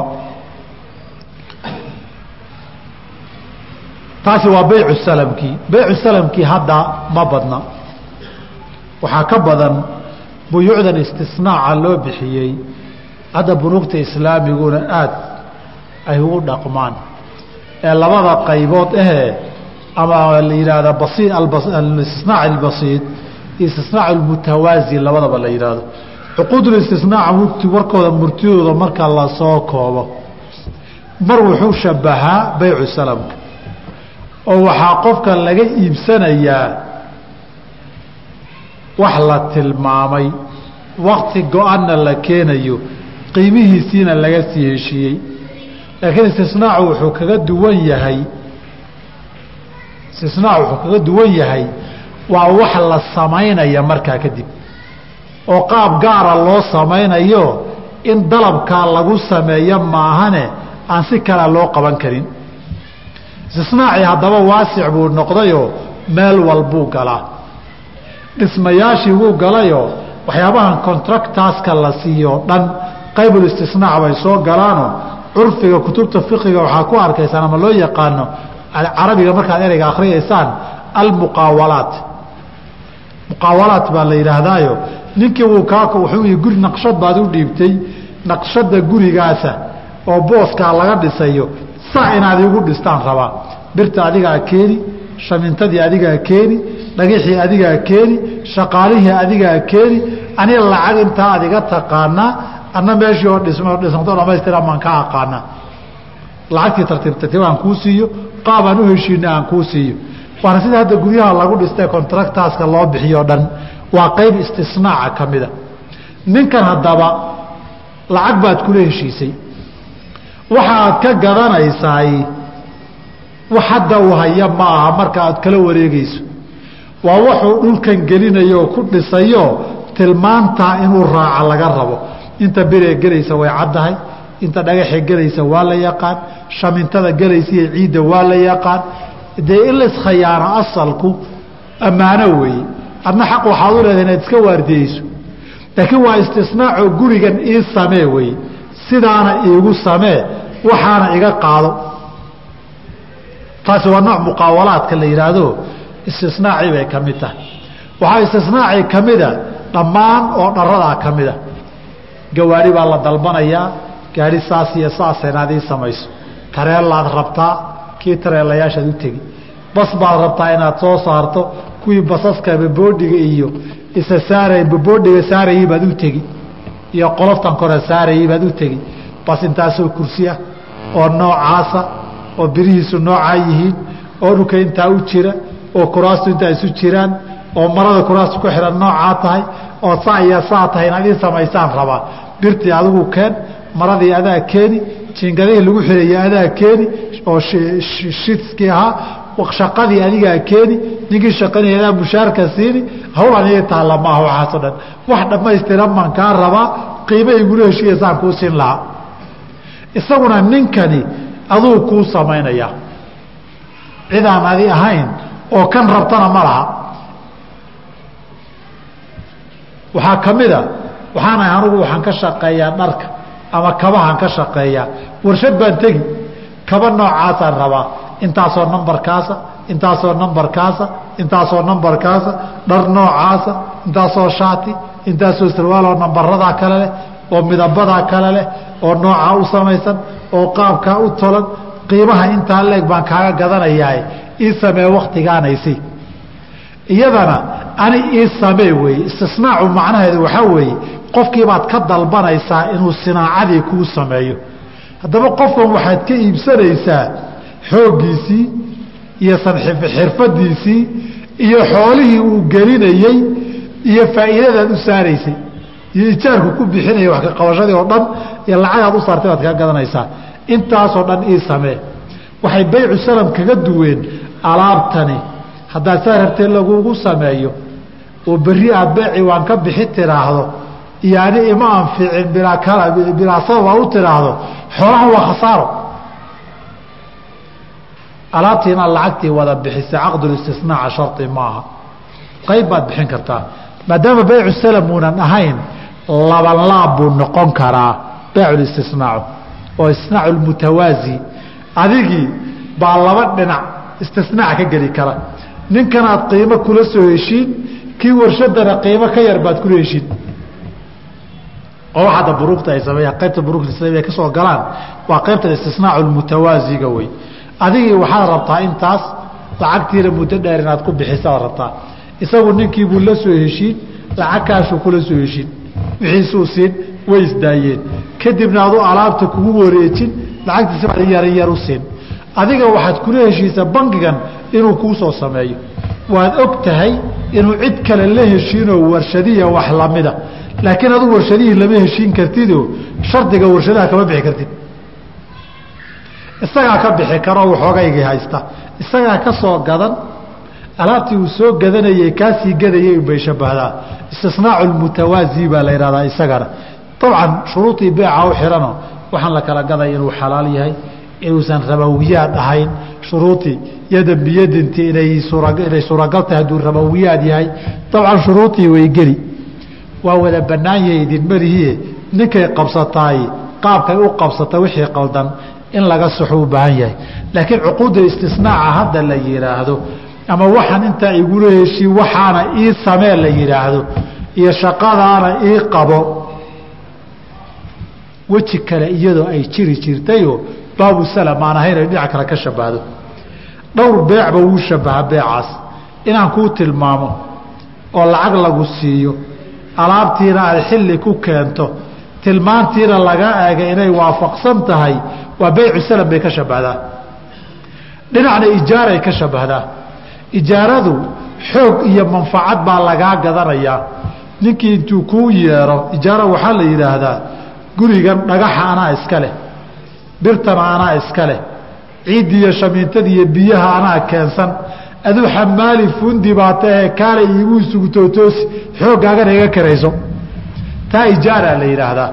Taasi waa beycu salamkii beycu salamkii hadda ma badna. Waxaa ka badan buyuucdan istisnaaca loo bixiyey. Hadda bunuugta islaamiguna aad ay ugu dhaqmaan ee labada qaybood ahee ama la yidhaahda basi alistisnaac albasiid istisnaac almutawaazi labadaba la yidhaahdo cuquudulistisnaaca warkooda murtidooda marka la soo koobo mar wuxuu shabahaa beycu salamka oo waxaa qofka laga iibsanayaa wax la tilmaamay wakti go-anna la keenayo qiimihiisiina laga sii heshiiyey laakiin istisnaacu wuxuu kaga duwan yahay. Istisnaacu wuxuu kaga duwan yahay. Waa wax la samaynaya markaa kadib. Oo qaab gaara loo samaynayo in dalabkaa lagu sameeyo maahane aan si kale loo qaban karin. Istisnaacii haddaba waasic buu noqdayoo meel walbuu galaa dhismayaashii wuu galayoo waxyaabahan contractaska la siiyo dhan. Qaybulistisnaac bay soo galaanoo curfiga kutubta fiqiga waxaa ku arkaysaan ama loo yaqaano carabiga markaad ereyga akhriyaysaan almuqaawalaat muqaawalaat baa la yidhaahdaayo. Ninkii wuu kaa wuxuu yii guri naqshad baad u dhiibtay naqshadda gurigaasa oo booskaa laga dhisayo saa inaad igu dhistaan rabaa. Birta adigaa keeni shamintadii adigaa keeni dhagixii adigaa keeni shaqaalihii adigaa keeni aniga lacag intaa ad iga taqaanaa anna meeshii oo dhismo dhismato dhamaystiran baan ka aqaanaa lacagtii tartiib aan kuu siiyo qaab aan u heshiina aan kuu siiyo waana sida hadda guryaha lagu dhistay contractaaska loo bixiyo dhan waa qayb istisnaaca ka mida ninkan haddaba lacag baad kula heshiisay waxa aad ka gadanaysaay wax hadda uu haya ma aha marka aad kala wareegayso waa wuxuu dhulkan gelinayo oo ku dhisayo tilmaantaa inuu raaca laga rabo inta biree gelaysa way caddahay. Inta dhagaxee gelaysa waa la yaqaan. Shamintada gelaysa iyo ciidda waa la yaqaan. Dee in laskhayaano asalku ammaano weeye. Adna xaq waxaad u leedahay inaad iska waardiyeyso laakiin waa istisnaacoo gurigan ii samee weye sidaana iigu samee waxaana iga qaado. Taasi waa nooc muqaawalaadka la yidhaahdo istisnaacii bay ka mid tahay. Waxaa istisnaacii ka mida dhammaan oo dharadaa ka mida gawaari baa la dalbanayaa. Gaari saas iyo saasa inaad ii samayso. Tareellaad rabtaa kii tareelayaashaad u tegi. Bas baad rabtaa inaad soo saarto kuwii basaska baboodhiga iyo isa saara baboodhiga saarayey baad u tegi. Iyo qoloftan kore saarayey baad u tegi. Bas intaasoo kursi ah oo noocaasa oo birihiisu noocaa yihiin oo dhulka intaa u jira oo kuraastu intaa isu jiraan oo marada kuraastu ku xihan noocaa tahay oo saa iyo saa tahay inaad ii samaysaan rabaa birtii adigu keen maradii adaa keeni jingadihii lagu xiraya adaa keeni oo shidskii ahaa shaqadii adigaa keeni ninkii shaqanayadaa mushaarka siini hawl aniga taalla maaha waxaasoo dhan. Wax dhammaystiran baan kaa rabaa qiimo igula heshiiyaysaan kuu siin lahaa. Isaguna ninkani aduu kuu samaynayaa cidaan adi ahayn oo kan rabtana ma laha waxaa ka mida waxaanahay anugu waxaan ka shaqeeyaa dharka ama kabahaan ka shaqeeyaa. Warshad baan tegi kaba noocaasaan rabaa. Intaasoo nambarkaasa intaasoo nambarkaasa intaasoo nambarkaasa dhar noocaasa intaasoo shaati intaasoo sarwaaloo nambaradaa kale leh oo midabadaa kale leh oo noocaa u samaysan oo qaabkaa u tolan qiimaha intaa leeg baan kaaga gadanayaa ii samee waktigaanaysi iyadana ani ii samee weeye istisnaacu macnaheedu waxaa weeye qofkiibaad ka dalbanaysaa inuu sinaacadii kuu sameeyo. Haddaba qofkan waxaad ka iibsanaysaa xooggiisii iyo xirfadiisii iyo xoolihii uu gelinayey iyo faa'iidadaad u saaraysay. Iyo ijaarku ku bixinaya wax ka qabashadii oo dhan iyo lacagaad u saartay baad kaga gadanaysaa. Intaasoo dhan ii samee. Waxay baycu salam kaga duween alaabtani. Haddaad saa rabtee lagugu sameeyo oo berri aad beeci waan ka bixi tiraahdo iyo ani ima anficin bilaa sabab aad u tiraahdo xoolaha waa khasaaro. Alaabtii inaad lacagtii wada bixisa caqdulistisnaaca shari maaha qayb baad bixin kartaa maadaama baycu salam uunan ahayn labanlaab buu noqon karaa bayculistisnaacu oo isnaacu lmutawaazi adigii baa laba dhinac istisnaac ka geli kara. Ninkanaad qiimo kula soo heshiin kii warshadana qiimo ka yar baad kula heshiin oo wax hadda buruugta ay sameeyaan qaybta buruugta islamiya ka soo galaan waa qaybta istisnaacu lmutawaasiga wey. Adigii waxaad rabtaa intaas lacagtiina muddo dheer inaad ku bixisaad rabtaa. Isagu ninkiibuu la soo heshiin lacag kaashuu kula soo heshiin. Wixiisuu siin way isdaayeen kadibna adu alaabta kugu wareejin lacagtiisa baad yaryar u siin. Adiga waxaad kula heshiisa bangigan inuu kuu soo sameeyo. Waad og tahay inuu cid kale la heshiinoo warshadiya wax lamida laakiin adu warshadihii lama heshiin kartidoo shardiga warshadaha kama bixi kartid. Isagaa ka bixi karoo waxoogaygii haysta. Isagaa ka soo gadan alaabtii uu soo gadanayey kaasii gadayay unbay shabahdaa. Istisnaacu lmutawaazi baa la yidhahdaa isagana. Dabcan shuruudii beeca u xihano waxaan la kala gadaya inuu xalaal yahay inuusan rabawiyaad ahayn shuruudii yadan biyadinti inay suuragal tahay hadduu rabawiyaad yahay. Dabcan shuruudii way geli. Waa wada bannaan yahay idinmarihiie ninkay qabsataay qaabkay u qabsata wixii qaldan in laga saxo u baahan yahay. Laakiin cuquudda istisnaaca hadda la yidhaahdo ama waxaan intaa igula heshii waxaana ii samee la yidhaahdo iyo shaqadaana ii qabo weji kale iyadoo ay jiri jirtayoo baabu salam aan ahayn ay dhinac kale ka shabahdo dhowr beecba wuu shabaha beecaas. Inaan kuu tilmaamo oo lacag lagu siiyo alaabtiina aad xilli ku keento tilmaantiina laga eega inay waafaqsan tahay waa baycu salam bay ka shabahdaa dhinacna ijaaray ka shabahdaa ijaaradu xoog iyo manfacad baa lagaa gadanayaa ninkii intuu kuu yeero ijaara waxaa la yidhaahdaa gurigan dhagaxa anaa iska leh birtana anaa iska leh. Ciiddiiyo shamiintada iyo biyaha anaa keensan. Aduu xamaali fundi baa tahee kaale iigu isugu tootoosi xooggaagana iga karayso. Taa ijaaraa la yidhaahdaa.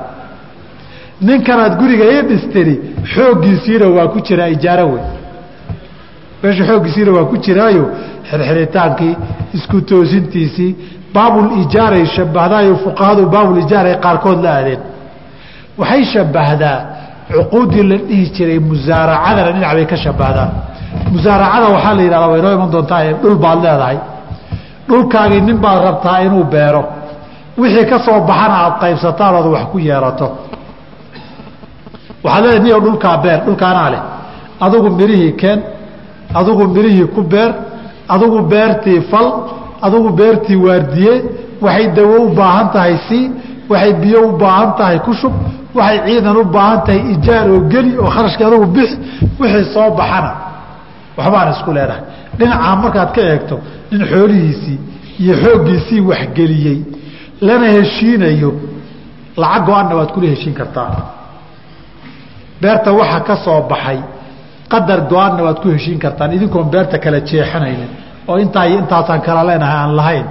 Ninkanaad guriga ii dhistiri xooggiisiina waa ku jiraa ijaaro wey meesha xooggiisiina waa ku jiraayo xirxiritaankii isku toosintiisii baabul ijaaray shabahdaayo fuqahadu baabul ijaaray qaarkood la aadeen. Waxay shabbahdaa cuquuddii la dhihi jiray musaaracadana dhinac bay ka shabbahdaa musaaracada waxaa la yidhahdaa way noo iman doontaa dhul baad leedahay. Dhulkaagii nin baad rabtaa inuu beero. Wixii ka soo baxana aad qaybsataan ood wax ku yeerato. Waxaad leedahay niyo dhulkaa beer dhulkaanaa leh. Adugu mirihii keen adugu mirihii ku beer adugu beertii fal adugu beertii waardiye waxay dawo u baahan tahay sii waxay biyo u baahan tahay ku shub waxay ciidan u baahan tahay ijaar oo geli oo kharashkii adugu bix wixii soo baxana. Waxbaan isku leenahay dhinacaa markaad ka eegto nin xoolihiisii iyo xooggiisii waxgeliyey lana heshiinayo lacag go-anna waad kula heshiin kartaa. Beerta waxa ka soo baxay qadar go'aanna waad ku heshiin kartaan. Idinkoon beerta kala jeexanaynin oo intaa iyo intaasaan kala leenahay aan lahayn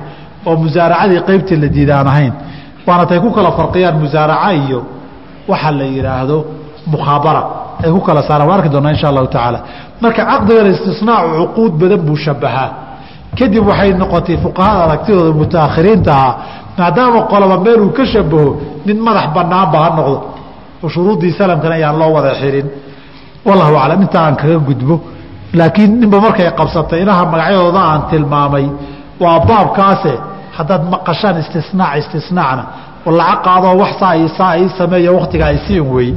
oo musaaracadii qaybtii la diida aan ahayn waana tay ku kala farqiyaan musaaraca iyo waxa la yidhaahdo mukhaabara ay ku kala saaraan. Waa arki doonaa insha allahu tacaala. Marka caqdigan istisnaacu cuquud badan buu shabahaa kadib waxay noqotay fuqahada aragtidooda mutaakhiriinta ahaa. Maadaama qoloba meeluu ka shabaho nin madax banaanba ha noqdo. Oo shuruuddii salamkana ayaan loo wada xirin. Wallahu aclam inta aan kaga gudbo. Laakiin ninba markay qabsatay inaha magacyadooda aan tilmaamay waa baabkaase haddaad maqashaan istisnaac istisnaacna laca qaadoo wax saa i saa ii sameeya waktigaa isiin wey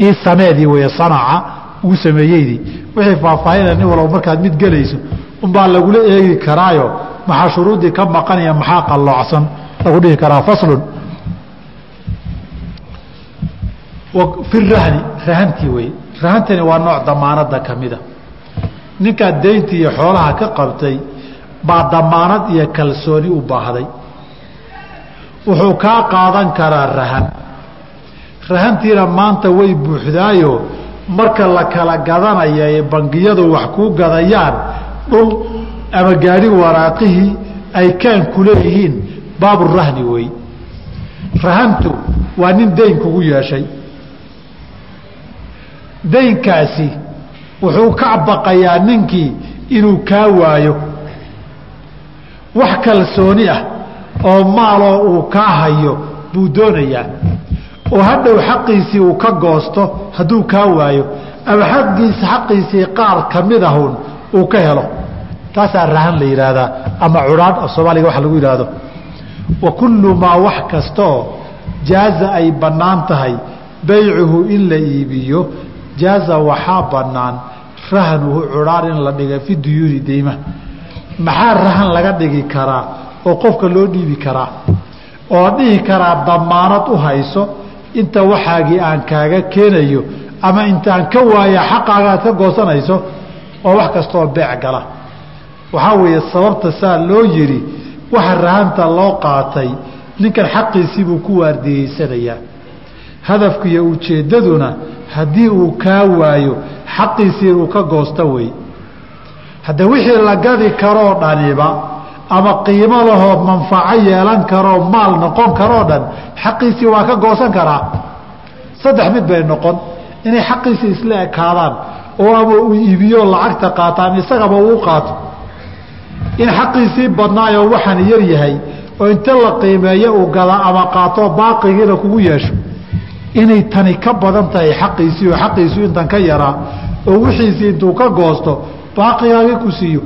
ii sameedii wey sanaca uu sameeyeydii wixii faahfaahina nin walba markaad mid gelayso unbaa lagula eegi karaayo maxaa shuruuddii ka maqanaya maxaa qalloocsan? Lagu dhihi karaa faslun. Fi rahni rahantii wey rahantani waa nooc damaanada kamida ninkaad dayntii iyo xoolaha ka qabtay baa damaanad iyo kalsooni u baahday. Wuxuu kaa qaadan karaa rahan. Rahantiina maanta way buuxdaayo marka la kala gadanaya ee bangiyadu wax kuu gadayaan dhul ama gaadhi waraaqihii ay kaan ku leeyihiin baaburahni wey rahantu waa nin dayn kugu yeeshay. Daynkaasi wuxuu ka baqayaa ninkii inuu kaa waayo wax kalsooni ah oo maaloo uu kaa hayo buu doonayaa. Oo hadhow xaqiisii uu ka goosto hadduu kaa waayo ama xaggiisa xaqiisii qaar ka mid ahun uu ka helo. Taasaa rahan la yidhaahdaa ama cudhaadh af soomaaliga waxa lagu yidhaahdo. Wa kullu maa wax kastaoo jaaza ay bannaan tahay baycuhu in la iibiyo jaaza waxaa bannaan rahanuhu cudhaadh in la dhiga fi duyuuni deymaha maxaa rahan laga dhigi karaa oo qofka loo dhiibi karaa? Oo dhihi karaa damaanad u hayso inta waxaagii aan kaaga keenayo ama intaan ka waaya xaqaaga aad ka goosanayso oo wax kastaoo beec gala. Waxaa weeye sababta saa loo yidhi waxa rahanta loo qaatay ninkan xaqiisiibuu ku waardiyeysanayaa hadafku iyo ujeeddaduna haddii uu kaa waayo xaqiisii inuu ka goosto wey hadda wixii la gadi karoo dhaniba ama qiimo lahoo manfaco yeelan karoo maal noqon karoo dhan xaqiisii waa ka goosan karaa. Saddex mid bay noqon. Inay xaqiisii isla ekaadaan oo ama uu iibiyo lacagta qaataan isagaba uu qaato. In xaqiisii badnaayoo waxaan yar yahay oo inta la qiimeeyo uu gada ama qaato baaqigiina kugu yeesho. Inay tani ka badan tahay xaqiisii oo xaqiisu intan ka yaraa oo wixiisii intuu ka goosto baaqigaagii ku siiyo.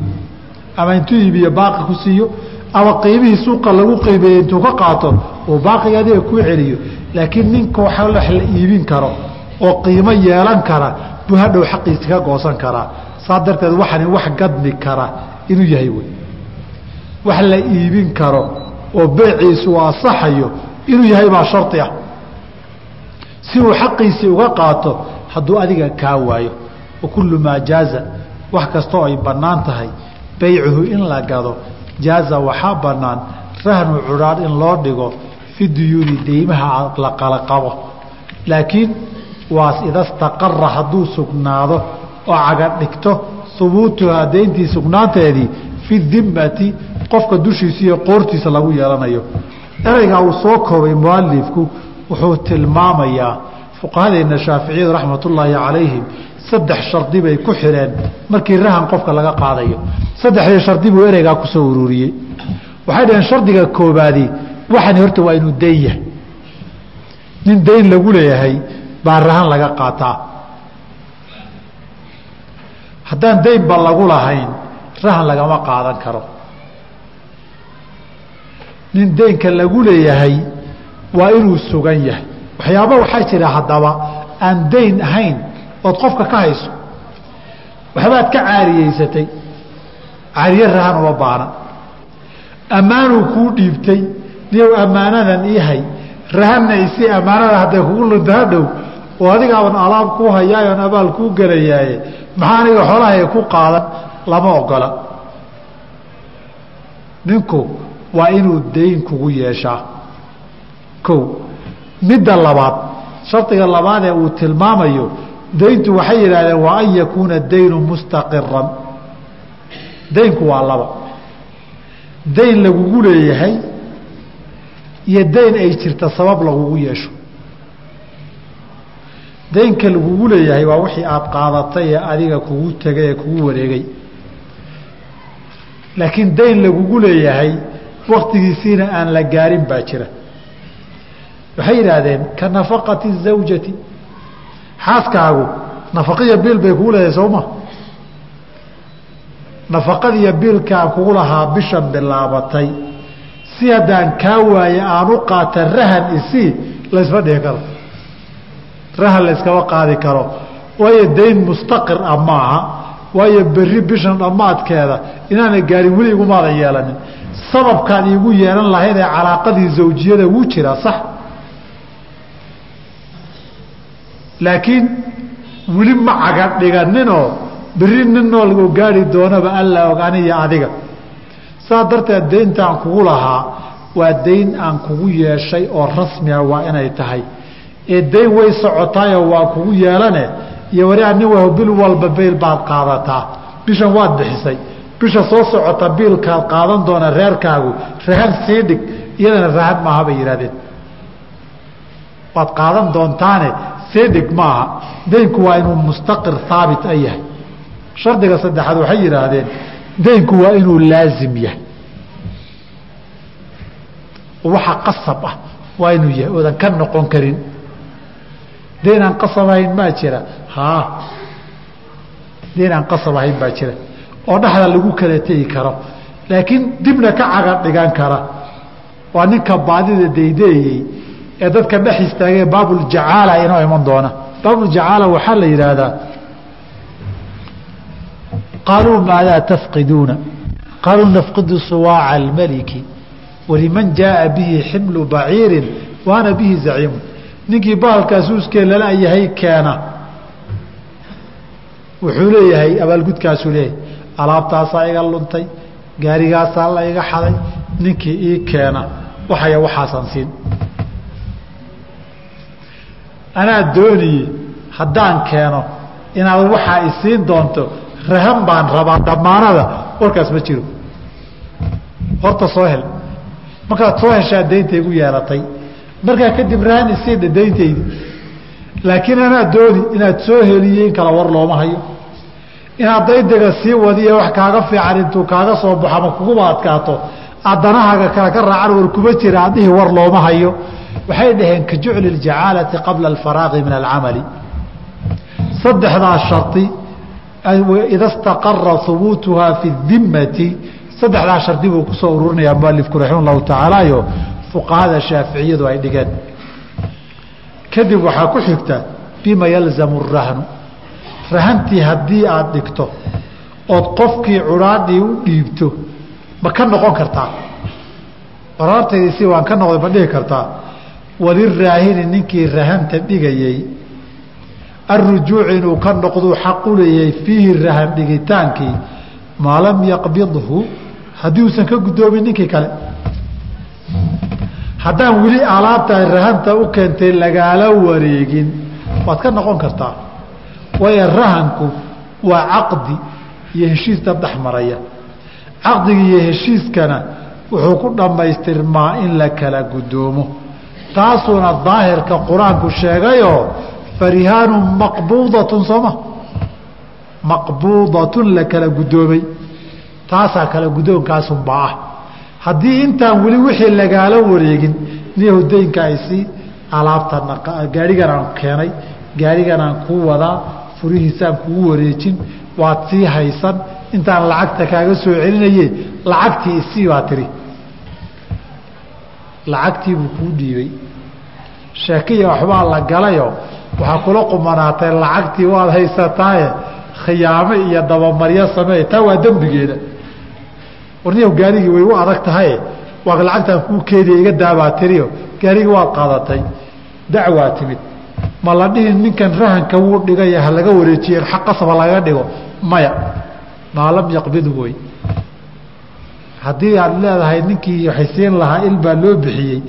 Ama intuu iibiyo baaqi ku siiyo. Ama qiimihii suuqa lagu qiimeeyey intuu ka qaato uu baaqiga adiga kuu celiyo. Laakiin ninka wax la iibin karo oo qiimo yeelan kara buu hadhow xaqiisi ka goosan karaa saa darteed waxani wax gadmi kara inuu yahay wey wax la iibin karo oo beeciisu asaxayo inuu yahay baa shardi ah. Si uu xaqiisii uga qaato hadduu adiga kaa waayo wa kullu maa jaaza wax kastoo ay bannaan tahay baycuhu in la gado jaaza waxaa bannaan rahnu cudhaadh in loo dhigo fi duyuuni deymaha la qala qabo. Laakiin waas idastaqara hadduu sugnaado oo caga dhigto hubuutuhaa deyntii sugnaanteedii fi dimmati qofka dushiisa iyo qoortiisa lagu yeelanayo. Ereygaa uu soo koobay mualifku wuxuu tilmaamayaa fuqahadeenna shaaficiyadu raxmatullaahi calayhim saddex shardi bay ku xidheen markii rahan qofka laga qaadayo. Saddexdii shardi buu ereygaa ku soo ururiyey. Waxay dhaheen shardiga koobaadi waxani horta waa inuu dayn yahay. Nin dayn lagu leeyahay baa rahan laga qaataa. Haddaan daynba lagu lahayn rahan lagama qaadan karo. Nin daynka lagu leeyahay waa inuu sugan yahay. Waxyaaba waxaa jira haddaba aan dayn ahayn ood qofka ka hayso waxbaad ka caariyeysatay caariye rahan uma baana ammaanuu kuu dhiibtay niyow ammaanadan ihay rahanna isi ammaanada hadday kugu lunto hadhow oo adigaaban alaab kuu hayaayoon abaal kuu gelayaaye maxaa aniga xoolahay ku qaadan? Lama ogola. Ninku waa inuu dayn kugu yeeshaa. O midda labaad shardiga labaadee uu tilmaamayo dayntu waxay yidhahdeen waa an yakuuna daynu mustaqiran daynku waa laba. Dayn lagugu leeyahay iyo dayn ay jirta sabab lagugu yeesho. Daynka lagugu leeyahay waa wixii aada qaadatay ee adiga kugu tegay ee kugu wareegay. Laakiin dayn lagugu leeyahay waktigiisiina aan la gaarin baa jira. Waxay yidhaahdeen ka nafaqati zawjati xaaskaagu nafaqaiyo biil bay kugu leedahay sooma nafaqadiiyo biilkaan kugu lahaa bishan bilaabatay. Si haddaan kaa waaye aan u qaata rahan isii laysma dhihi karo. Rahan layskama qaadi karo. Waayo dayn mustaqir ah maaha. Waayo berri bishan dhammaadkeeda inaana gaarin weli igumaadan yeelanin. Sababkaan iigu yeelan lahayd ee calaaqadii zawjiyada wuu jiraa sax laakiin weli ma caga dhiganinoo berri nin nool oo gaari doonaba alla og aniyo adiga. Saa darteed dayntaan kugu lahaa waa dayn aan kugu yeeshay oo rasmiga waa inay tahay. Ee dayn way socotaayoo waa kugu yeelane iyo wariaa nin wah bil walba beyl baad qaadataa. Bishan waad bixisay. Bisha soo socota biilkaad qaadan doona reerkaagu rahan sii dhig iyadana rahan maaha bay yidhahdeen waad qaadan doontaane sii dhig maaha. Daynku waa inuu mustaqir haabit a yahay. Shardiga saddexaad waxay yidhaahdeen daynku waa inuu laazim yahay. Waxa qasab ah waa inuu yahay oodan ka noqon karin. Dayn aan qasab ahayn maa jira. Haa dayn aan qasab ahayn baa jira. Oo dhexda lagu kala tegi karo. Laakiin dibna ka caga dhigan kara. Waa ninka baadida daydeeyey ee dadka dhex istaagee baabuljacaala inoo iman doona baabuljacaala waxaa la yidhaahdaa qaaluu maadaa tafqiduuna? Qaaluu nafqidu suwaaca almaliki waliman jaaa bihi ximlu baciirin waana bihi zaciimu ninkii bahalkaas uuskee lala yahay keena. Wuxuu leeyahay abaalgudkaasuu leeyahay alaabtaasaa iga luntay gaarigaasaa la iga xaday ninkii ii keena. Waxaya waxaasaan siin anaa dooniye haddaan keeno inaad waxaa isiin doonto rahan baan rabaa dhammaanada. Warkaas ma jiro. Horta soo hel. Markaad soo heshaa daynta igu yeelatay markaa kadib rahan isiidha dayntaydi laakiin anaa dooni inaad soo heliye in kala war looma hayo. Inaad daydaga sii wadiya wax kaaga fiican intuu kaaga soo baxo ama kuguba adkaato aad danahaaga kale ka raacan war kuma jira adhihi war looma hayo. Waxay dhaheen ka jucli اljacaalati qabla alfaraaqi min alcamali. Saddexdaa shari ida staqara hubuutuhaa fi dimati saddexdaa shardi buu ku soo ururinayaa mualifku raxima اllahu tacaalayo fuqahada shaaficiyadu ay dhigeen. Kadib waxaa ku xigta bima yalzamu rahnu rahantii haddii aada dhigto ood qofkii curaadhii u dhiibto ma ka noqon kartaa qaraartaydii si waan ka noqday ma dhihi kartaa waliraahini ninkii rahanta dhigayey arujuuc inuu ka noqduu xaq u leeyahay fiihi rahan dhigitaankii maa lam yaqbidhu haddii uusan ka guddoomin ninkii kale. Haddaan weli alaabta rahanta u keentay lagaala wareegin waad ka noqon kartaa. Waayo rahanku waa caqdi iyo heshiis dad dhex maraya caqdiga iyo heshiiskana wuxuu ku dhammaystirmaa in la kala guddoomo taasuuna daahirka qur'aanku sheegayoo farihaanu maqbuudatun sooma maqbuudatun la kala guddoomay taasaa kala guddoonkaasunbaa ah. Haddii intaan weli wixii lagaala wareegin niyahudaynka aysi alaabtan gaarigan aan keenay gaarigan aan kuu wadaa furihiisaan kugu wareejin waad sii haysan intaan lacagta kaaga soo celinaye lacagtii isii baa tiri. Lacagtiibuu kuu dhiibay. Sheekiya waxbaa la galayo waxaa kula qumanaatay lacagtii waad haysataaye khiyaamo iyo dabamaryo sameey. Taa waa dembigeeda. Warniyaw gaarigii way u adag tahaye waa lacagtaan kuu keediya iga daabaa tiriyo. Gaarigii waad qaadatay. Dacwaa timid. Ma la dhihin ninkan rahanka wuu dhigaya ha laga wareejiye xaq qasaba lagaga dhigo. Maya maa lam yaqbidhu wey haddii aad leedahay ninkii waxay siin lahaa il baa loo bixiyey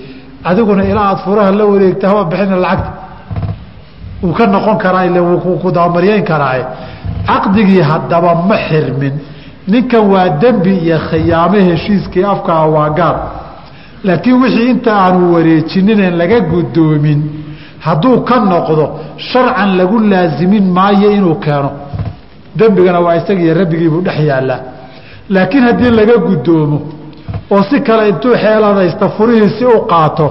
adiguna ilaa aad furaha la wareegta haba bixina lacagta. Wuu ka noqon karaa ila wuu ku dabamaryeyn karaaye. Caqdigii haddaba ma xirmin. Ninkan waa dembi iyo khiyaamo heshiiskii afkaa waa gaar. Laakiin wixii inta aanu wareejininen laga guddoomin hadduu ka noqdo sharcan lagu laasimin maayo inuu keeno dembigana waa isagiiyo rabbigiibuu dhex yaallaa laakiin haddii laga guddoomo oo si kale intuu xeeladaysta furihiisi u qaato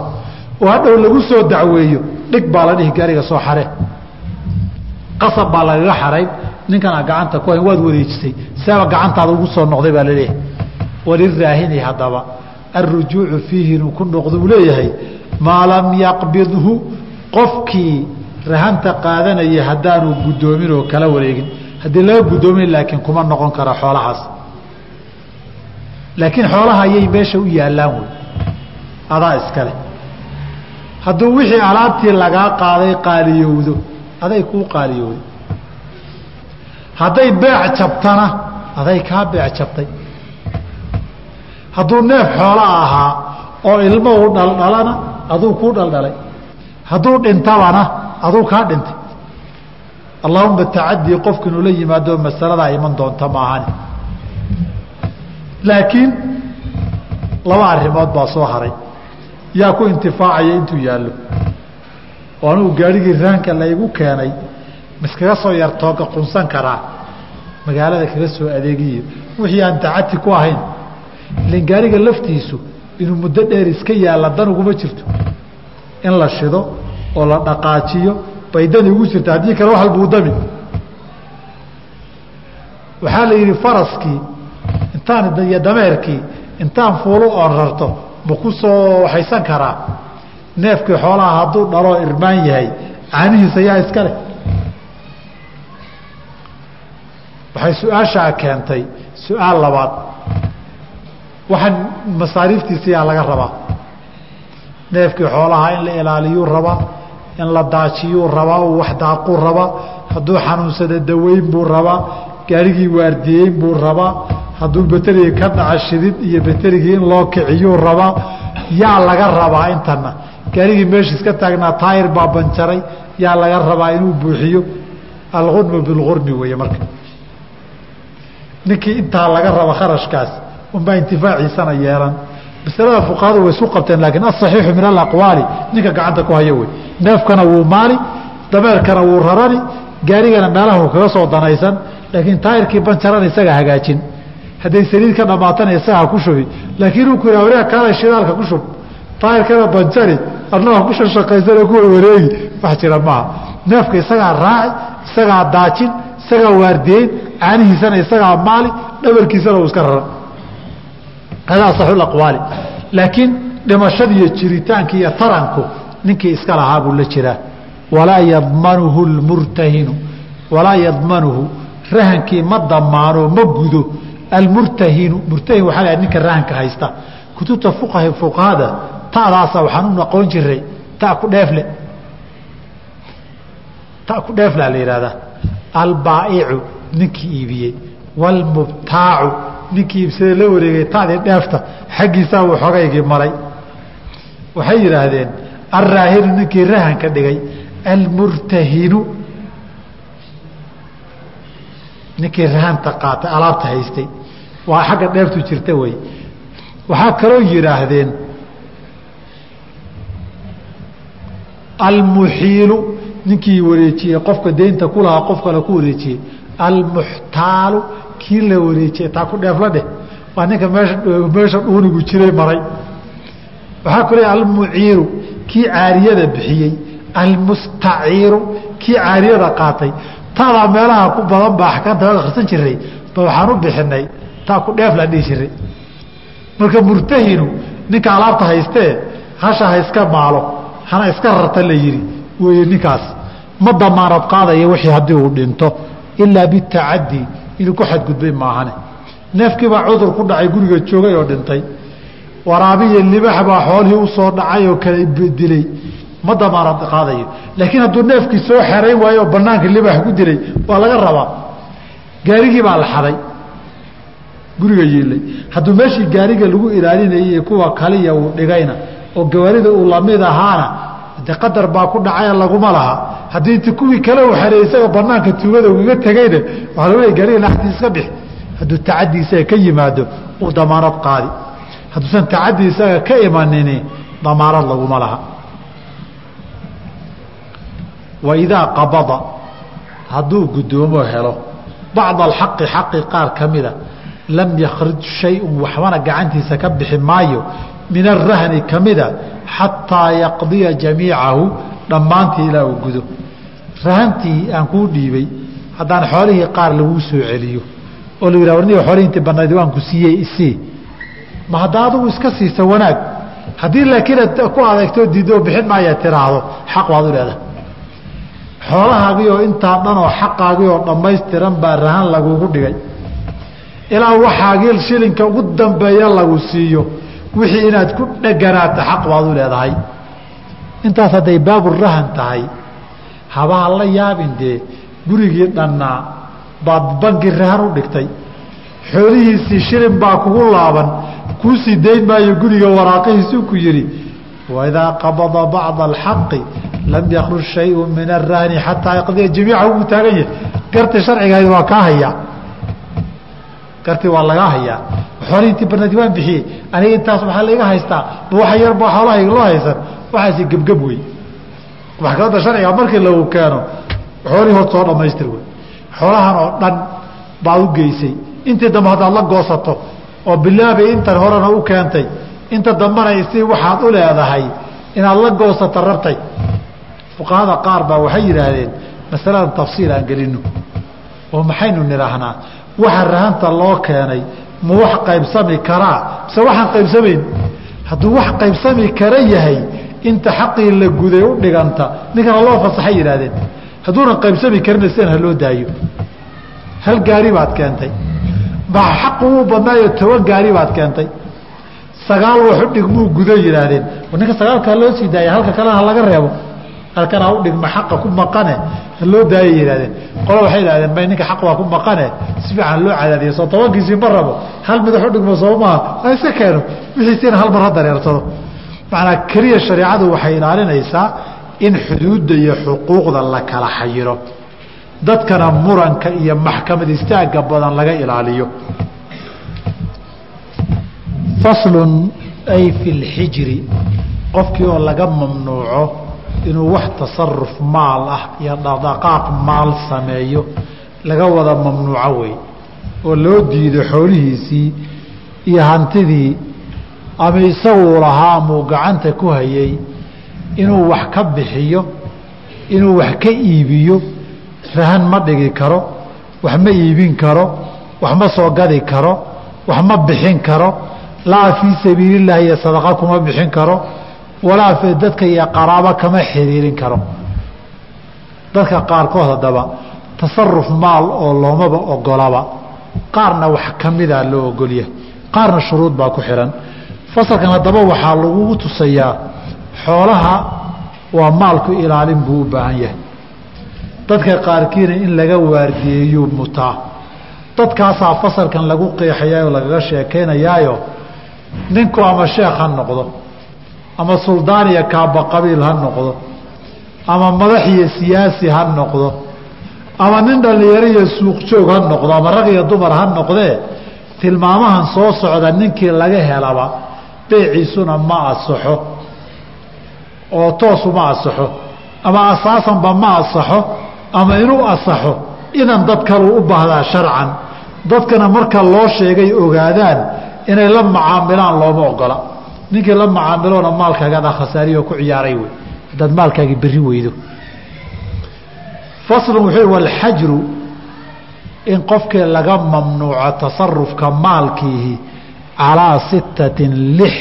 oo hadhow lagu soo dacweeyo dhig baa la dhihi gaariga soo xare. Qasab baa lagaga xarayn ninkanaa gacanta ku hayn waad wareejisay seeba gacantaada ugu soo noqday baa la leeyahay waliraahini haddaba alrujuucu fiihi inuu ku noqdo uu leeyahay maa lam yaqbidhu? Qofkii rahanta qaadanaya haddaanu guddoomin oo kala wareegin haddii laga guddoomin laakiin kuma noqon kara xoolahaas. Laakiin xoolaha ayay meesha u yaallaan wey. Adaa iskale. Hadduu wixii alaabtii lagaa qaaday qaaliyowdo aday kuu qaaliyowday. Hadday beec jabtana aday kaa beec jabtay. Hadduu neef xoola ahaa oo ilmo u dhaldhalana aduu kuu dhaldhalay. Hadduu dhintabana aduu kaa dhintay allahuma tacadii qofku inuu la yimaado masaladaa iman doonta maahani. Laakiin laba arrimood baa soo haray. Yaa ku intifaacaya intuu yaallo. Oo anugu gaadhigii raanka laygu keenay miskaga soo yartooga qunsan karaa? Magaalada kaga soo adeegiyo wixii aan tacati ku ahayn ilan gaariga laftiisu inuu muddo dheer iska yaalla dan uguma jirto. In la shido oo la dhaqaajiyo bay dan igu jirta haddii kale wax albuu dami. Waxaa la yidhi faraskii intaan iyo dameerkii intaan fuulu oon rarto ma ku soo waxaysan karaa? Neefkii xoolaha hadduu dhaloo irmaan yahay caanihiisa yaa iska leh. Waxay su'aashaa keentay. Su'aal labaad waxaan masaariiftiisa yaa laga rabaa? Neefkii xoolaha in la ilaaliyuu rabaa in la daajiyuu rabaa uu wax daaquu rabaa hadduu xanuunsada daweyn buu rabaa gaarigii waardiyeyn buu rabaa hadduu baterigii ka dhaca shidid iyo baterigii in loo kiciyuu rabaa yaa laga rabaa intana. Gaarigii meesha iska taagnaa taayir baa banjaray. Yaa laga rabaa inuu buuxiyo. Alurmu bilurmi weeye marka. Ninkii intaa laga raba kharashkaas unbaa intifaaciisana yeelan masalada fuqahadu way isu qabteen laakiin asaxiixu min alaqwaali ninka gacanta ku hayo wey neefkana wuu maali dameerkana wuu rarani gaarigana meelaha kaga soo danaysan laakiin taayirkii banjarana isagaa hagaajin. Hadday saliid ka dhamaatana isagaa ku shubi laakiin uu ku yidha kaala shidaalka ku shub. Taayirkana banjari adnaha ku shashaqaysana ku warwareegi wax jira maaha neefka isagaa raaci isagaa daajin isagaa waardiyeyn caanihiisana isagaa maali dhabarkiisana uu iska raran hada asaxu aqwaali laakiin dhimashada iyo jiritaanka iyo taranku ninkii iska lahaa buu la jiraa walaa yadmanuhu lmurtahinu walaa yadmanuhu rahankii ma damaano ma gudo almurtahinu murtahin waxaa la ninka rahanka haysta kutubta fuqaha fuqahada ta'daasa waxaan u aqoon jiray ta ku dheefle ta ku dheeflaa la yihahdaa albaa'icu ninkii iibiyey waalmubtaacu ninkii iibsadee la wareegay tadii dheefta xaggiisaa uu xogaygii maray waxay yidhaahdeen alraahinu ninkii rahanka dhigay almurtahinu ninkii rahanta qaatay alaabta haystay. Waa xagga dheeftu jirta wey. Waxaa kaloo yidhaahdeen almuxiilu ninkii wareejiyey qofka deynta ku qof kale ku wareejiyey almuxtaalu kii la wareejiyey taa ku dheefla dheh waa ninka meesha dhuunigu jiray maray. Waxaa ku leeya almuciiru kii caariyada bixiyey almustaciiru kii caariyada qaatay. Taadaa meelaha ku badan baa axkaamta akhrisan jiray ba waxaan u bixinay taa ku dheeflaan dhihi jiray. Marka murtahinu ninka alaabta haystee hasha ha iska maalo hana iska rarta la yidhi weeye ninkaas. Ma damaanad qaadaya wixii haddii uu dhinto ilaa bitacadii inuu ku xadgudbay maahane. Neefkiibaa cudur ku dhacay guriga joogay oo dhintay. Waraabiyo libax baa xoolihii u soo dhacay oo kala dilay. Ma damaanad qaadayo. Laakiin hadduu neefkii soo xerayn waayo oo banaanka libax ku dilay waa laga rabaa. Gaarigii baa la xaday. Guriga yiilay hadduu meeshii gaariga lagu ilaalinayay kuwa kaliya uu dhigayna oo gawaarida uu la mid ahaana de qadar baa ku dhacay laguma laha haddii inti kuwii kale u isaga banaanka tuugada ugaga tegayna waxaa lagu leey gaariga lacagtii iska bix hadduu tacaddi isaga ka yimaado uu damaanad qaadi. Hadduusan tacaddi isaga ka imanini damaanad laguma laha. Waidaa qabada hadduu guddoomo helo bacda alxaqi xaqi qaar ka mida lam yakhrij shayun waxbana gacantiisa ka bixi maayo min arahni mida xataa yaqdiya jamiicahu dhammaantii ilaa uu gudo. Rahantii aan kuu dhiibay haddaan xoolihii qaar laguu soo celiyo oo la yidhah warniga xoolihii intii banayd waan ku siiyey isii ma hadda adugu iska siisa wanaag. Haddii laakiin ad ku adeegtoo diidoo bixin maaya tiraahdo xaq baad u leedahay. Xoolahaagii oo intaa dhan oo xaqaagii oo dhammaystiran baa rahan lagugu dhigay. Ilaa waxaagii shilinka ugu dambeeya lagu siiyo wixii inaad ku dheganaata xaq baad u leedahay. Intaas hadday baaburahan tahay habaha la yaabin dee gurigii dhannaa baad bangi rahan u dhigtay. Xoolihiisii shilin baa kugu laaban kuu sii dayn maayo guriga waraaqihiisuu ku yidhi waidaa qabada bacda alxaqi lam yakruj shayu min arahni xataa yaqdiya jamiicahu uu taagan yahay. Garti sharcigahayd waa kaa hayaa garti waa lagaa hayaa xoolihii intii barnadi waan bixiyey aniga intaas waxaa laiga haystaa ma waxa yar ba xoolahayga loo haysan waxaasi gebgeb wey maxkamadda sharciga markii lagu keeno xoolihii hor soo dhamaystir wey xoolahan oo dhan baad u geysay. Intii dambe haddaad la goosato oo bilaabay intan horena u keentay inta dambana si waxaad u leedahay inaad la goosato rabtay. Fuqahada qaar baa waxay yidhaahdeen masaladan tafsiil aan gelino oo maxaynu nidhaahnaa waxa rahanta loo keenay ma wax qaybsami karaa? Mise waxaan qaybsamayn? Hadduu wax qaybsami kara yahay inta xaqii la guday u dhiganta ninkana loo fasaxay yidhahdeen hadduunan qaybsami karina sidan ha loo daayo. Hal gaari baad keentay. Ba xaqu uu badnaayo toban gaari baad keentay. Sagaal waxu dhigmuu gudo yidhaahdeen. Ninka sagaalkaa loo sii daaya halka kalena ha laga reebo halkan ha u dhigma xaqa ku maqane? Loo daaya yihahdeen qola waxay idhahdeen may ninka xaq waa ku maqane? Si fiican loo cadaadiyo soo tobankiisii ma rabo. Hal mid waxu dhigmo soo maaha ha iska keeno. Wixiisiina hal mar ha dareersado macnaa keliya shareecadu waxay ilaalinaysaa in xuduudda iyo xuquuqda la kala xayiro. Dadkana muranka iyo maxkamad istaagga badan laga ilaaliyo. Faslun ay fi lxijri qofkii oo laga mamnuuco inuu wax tasaruf maal ah iyo dhaqdhaqaaq maal sameeyo laga wada mamnuuco wey oo loo diido xoolihiisii iyo hantidii ama isaguu lahaa amuu gacanta ku hayay inuu wax ka bixiyo inuu wax ka iibiyo rahan ma dhigi karo wax ma iibin karo wax ma soo gadi karo wax ma bixin karo laa fii sabiilillahi iyo sadaqa kuma bixin karo walaa dadka iyo qaraabo kama xiriirin karo. Dadka qaarkood haddaba tasaruf maal oo loomaba ogolaba qaarna wax ka mida loo ogolya qaarna shuruud baa ku xihan fasalkan haddaba waxaa lagugu tusayaa xoolaha waa maalku ilaalin buu u baahan yahay. Dadka qaarkiina in laga waardiyeeyuu mutaa. Dadkaasaa fasalkan lagu qeexayaayoo lagaga sheekaynayaayo ninku ama sheekh ha noqdo ama suldaan iyo kaaba qabiil ha noqdo ama madax iyo siyaasi ha noqdo ama nin dhallinyaro iyo suuq joog ha noqdo ama rag iyo dumar ha noqdee tilmaamahan soo socda ninkii laga helaba beeciisuna ma asaxo oo toosu ma asaxo ama asaasanba ma asaxo ama inuu asaxo idan dad kaluu u baahdaa sharcan. Dadkana marka loo sheegay ogaadaan inay la macaamilaan looma ogola ninkii la macaamiloona maalkaagaada khasaariyo ku ciyaaray wey. Haddaad maalkaagii berri weydo. Faslun wuxuu walxajru in qofkii laga mamnuuco tasarufka maalkiihi calaa sittatin lix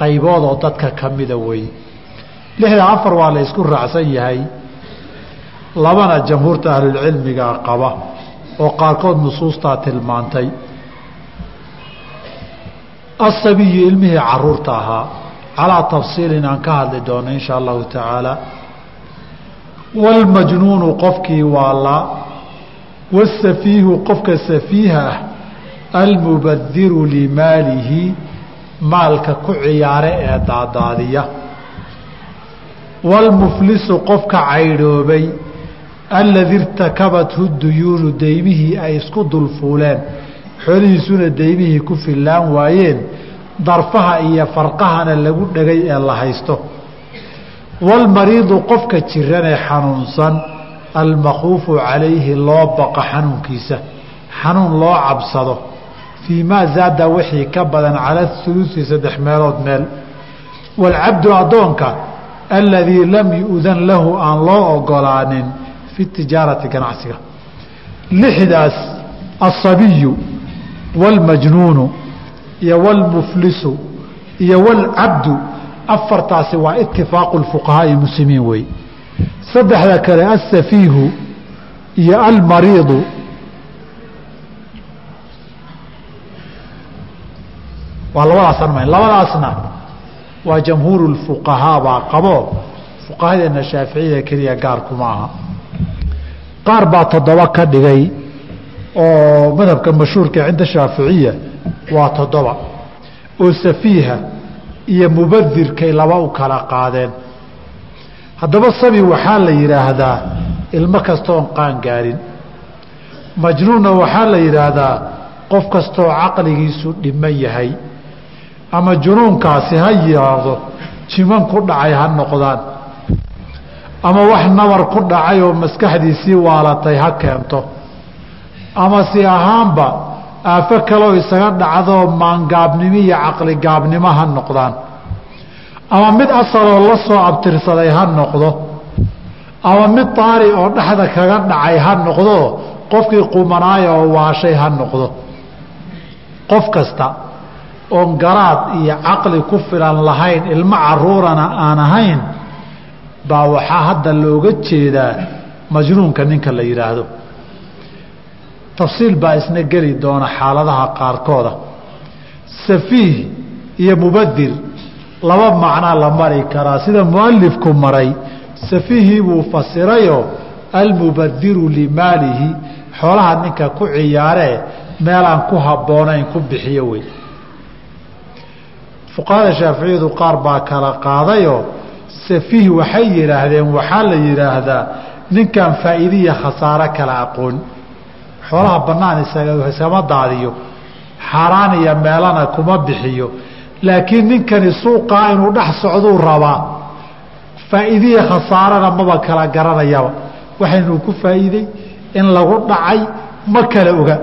qaybood oo dadka ka mida wey. Lixda afar waa la isku raacsan yahay labana jamhuurta ahlulcilmigaa qaba oo qaarkood nusuustaa tilmaantay asabiyu ilmihii carruurta ahaa calaa tafsiilin aan ka hadli doono in shaa allahu tacaala wاlmajnuunu qofkii waalaa wاsafiihu qofka safiiha ah almubadiru limaalihi maalka ku ciyaare ee daadaadiya waalmuflisu qofka caydhoobay aladi irtakabathu duyuunu daymihii ay isku dulfuuleen xoolihiisuna daymihii ku fillaan waayeen darfaha iyo farqahana lagu dhegay ee la haysto. Waalmariidu qofka jiranee xanuunsan almakhuufu calayhi loo baqa xanuunkiisa xanuun loo cabsado. Fii maa zaada wixii ka badan cala hulusi saddex meelood meel. Waalcabdu addoonka aladii lam yu'dan lahu aan loo ogolaanin fi tijaarati ganacsiga. Lixdaas asabiyu walmajnuunu iyo walmuflisu iyo walcabdu afartaasi waa itifaaqu fuqahaai muslimiin weeye saddexda kale asafiihu iyo almariidu waa labadaasaan ma labadaasna waa jamhuur fuqahaa baa qabo fuqahadeena shaaficiyada keliya gaarku ma aha qaar baa toddoba ka dhigay oo madhabka mashhuurka cinda shaaficiya waa toddoba. Oo safiiha iyo mubadirkay laba u kala qaadeen. Haddaba sabi waxaa la yidhaahdaa ilmo kastoon qaan gaarin. Majnuunna waxaa la yidhaahdaa qof kastoo caqligiisu dhiman yahay. Ama junuunkaasi ha yidhaahdo jiman ku dhacay ha noqdaan. Ama wax nabar ku dhacay oo maskaxdiisii waalatay ha keento ama si ahaanba aafo kaloo isaga dhacdoo maangaabnimo iyo caqligaabnimo ha noqdaan. Ama mid asaloo la soo abtirsaday ha noqdo. Ama mid daari oo dhexda kaga dhacay ha noqdo. Qofkii qumanaaya oo waashay ha noqdo. Qof kasta oon garaad iyo caqli ku filan lahayn ilmo caruurana aan ahayn baa waxaa hadda looga jeedaa majnuunka ninka la yidhaahdo tafsiil baa isna geli doona xaaladaha qaarkooda. Safiih iyo mubadir laba macnaa la mari karaa. Sida mualifku maray safiihii buu fasirayoo almubadiru limaalihi. Xoolaha ninka ku ciyaaree meelaan ku habboonayn ku bixiyo wey. Fuqahada shaaficiyadu qaar baa kala qaadayoo safiih waxay yidhaahdeen waxaa la yidhaahdaa ninkaan faa'iidiya khasaaro kala aqoon xoolaha bannaan isagama daadiyo xaaraan iyo meelana kuma bixiyo. Laakiin ninkani suuqaa inuu dhex socduu rabaa. Faa'iidiya khasaarana maba kala garanayaba. Waxaynuu ku faa'iidey in lagu dhacay ma kala oga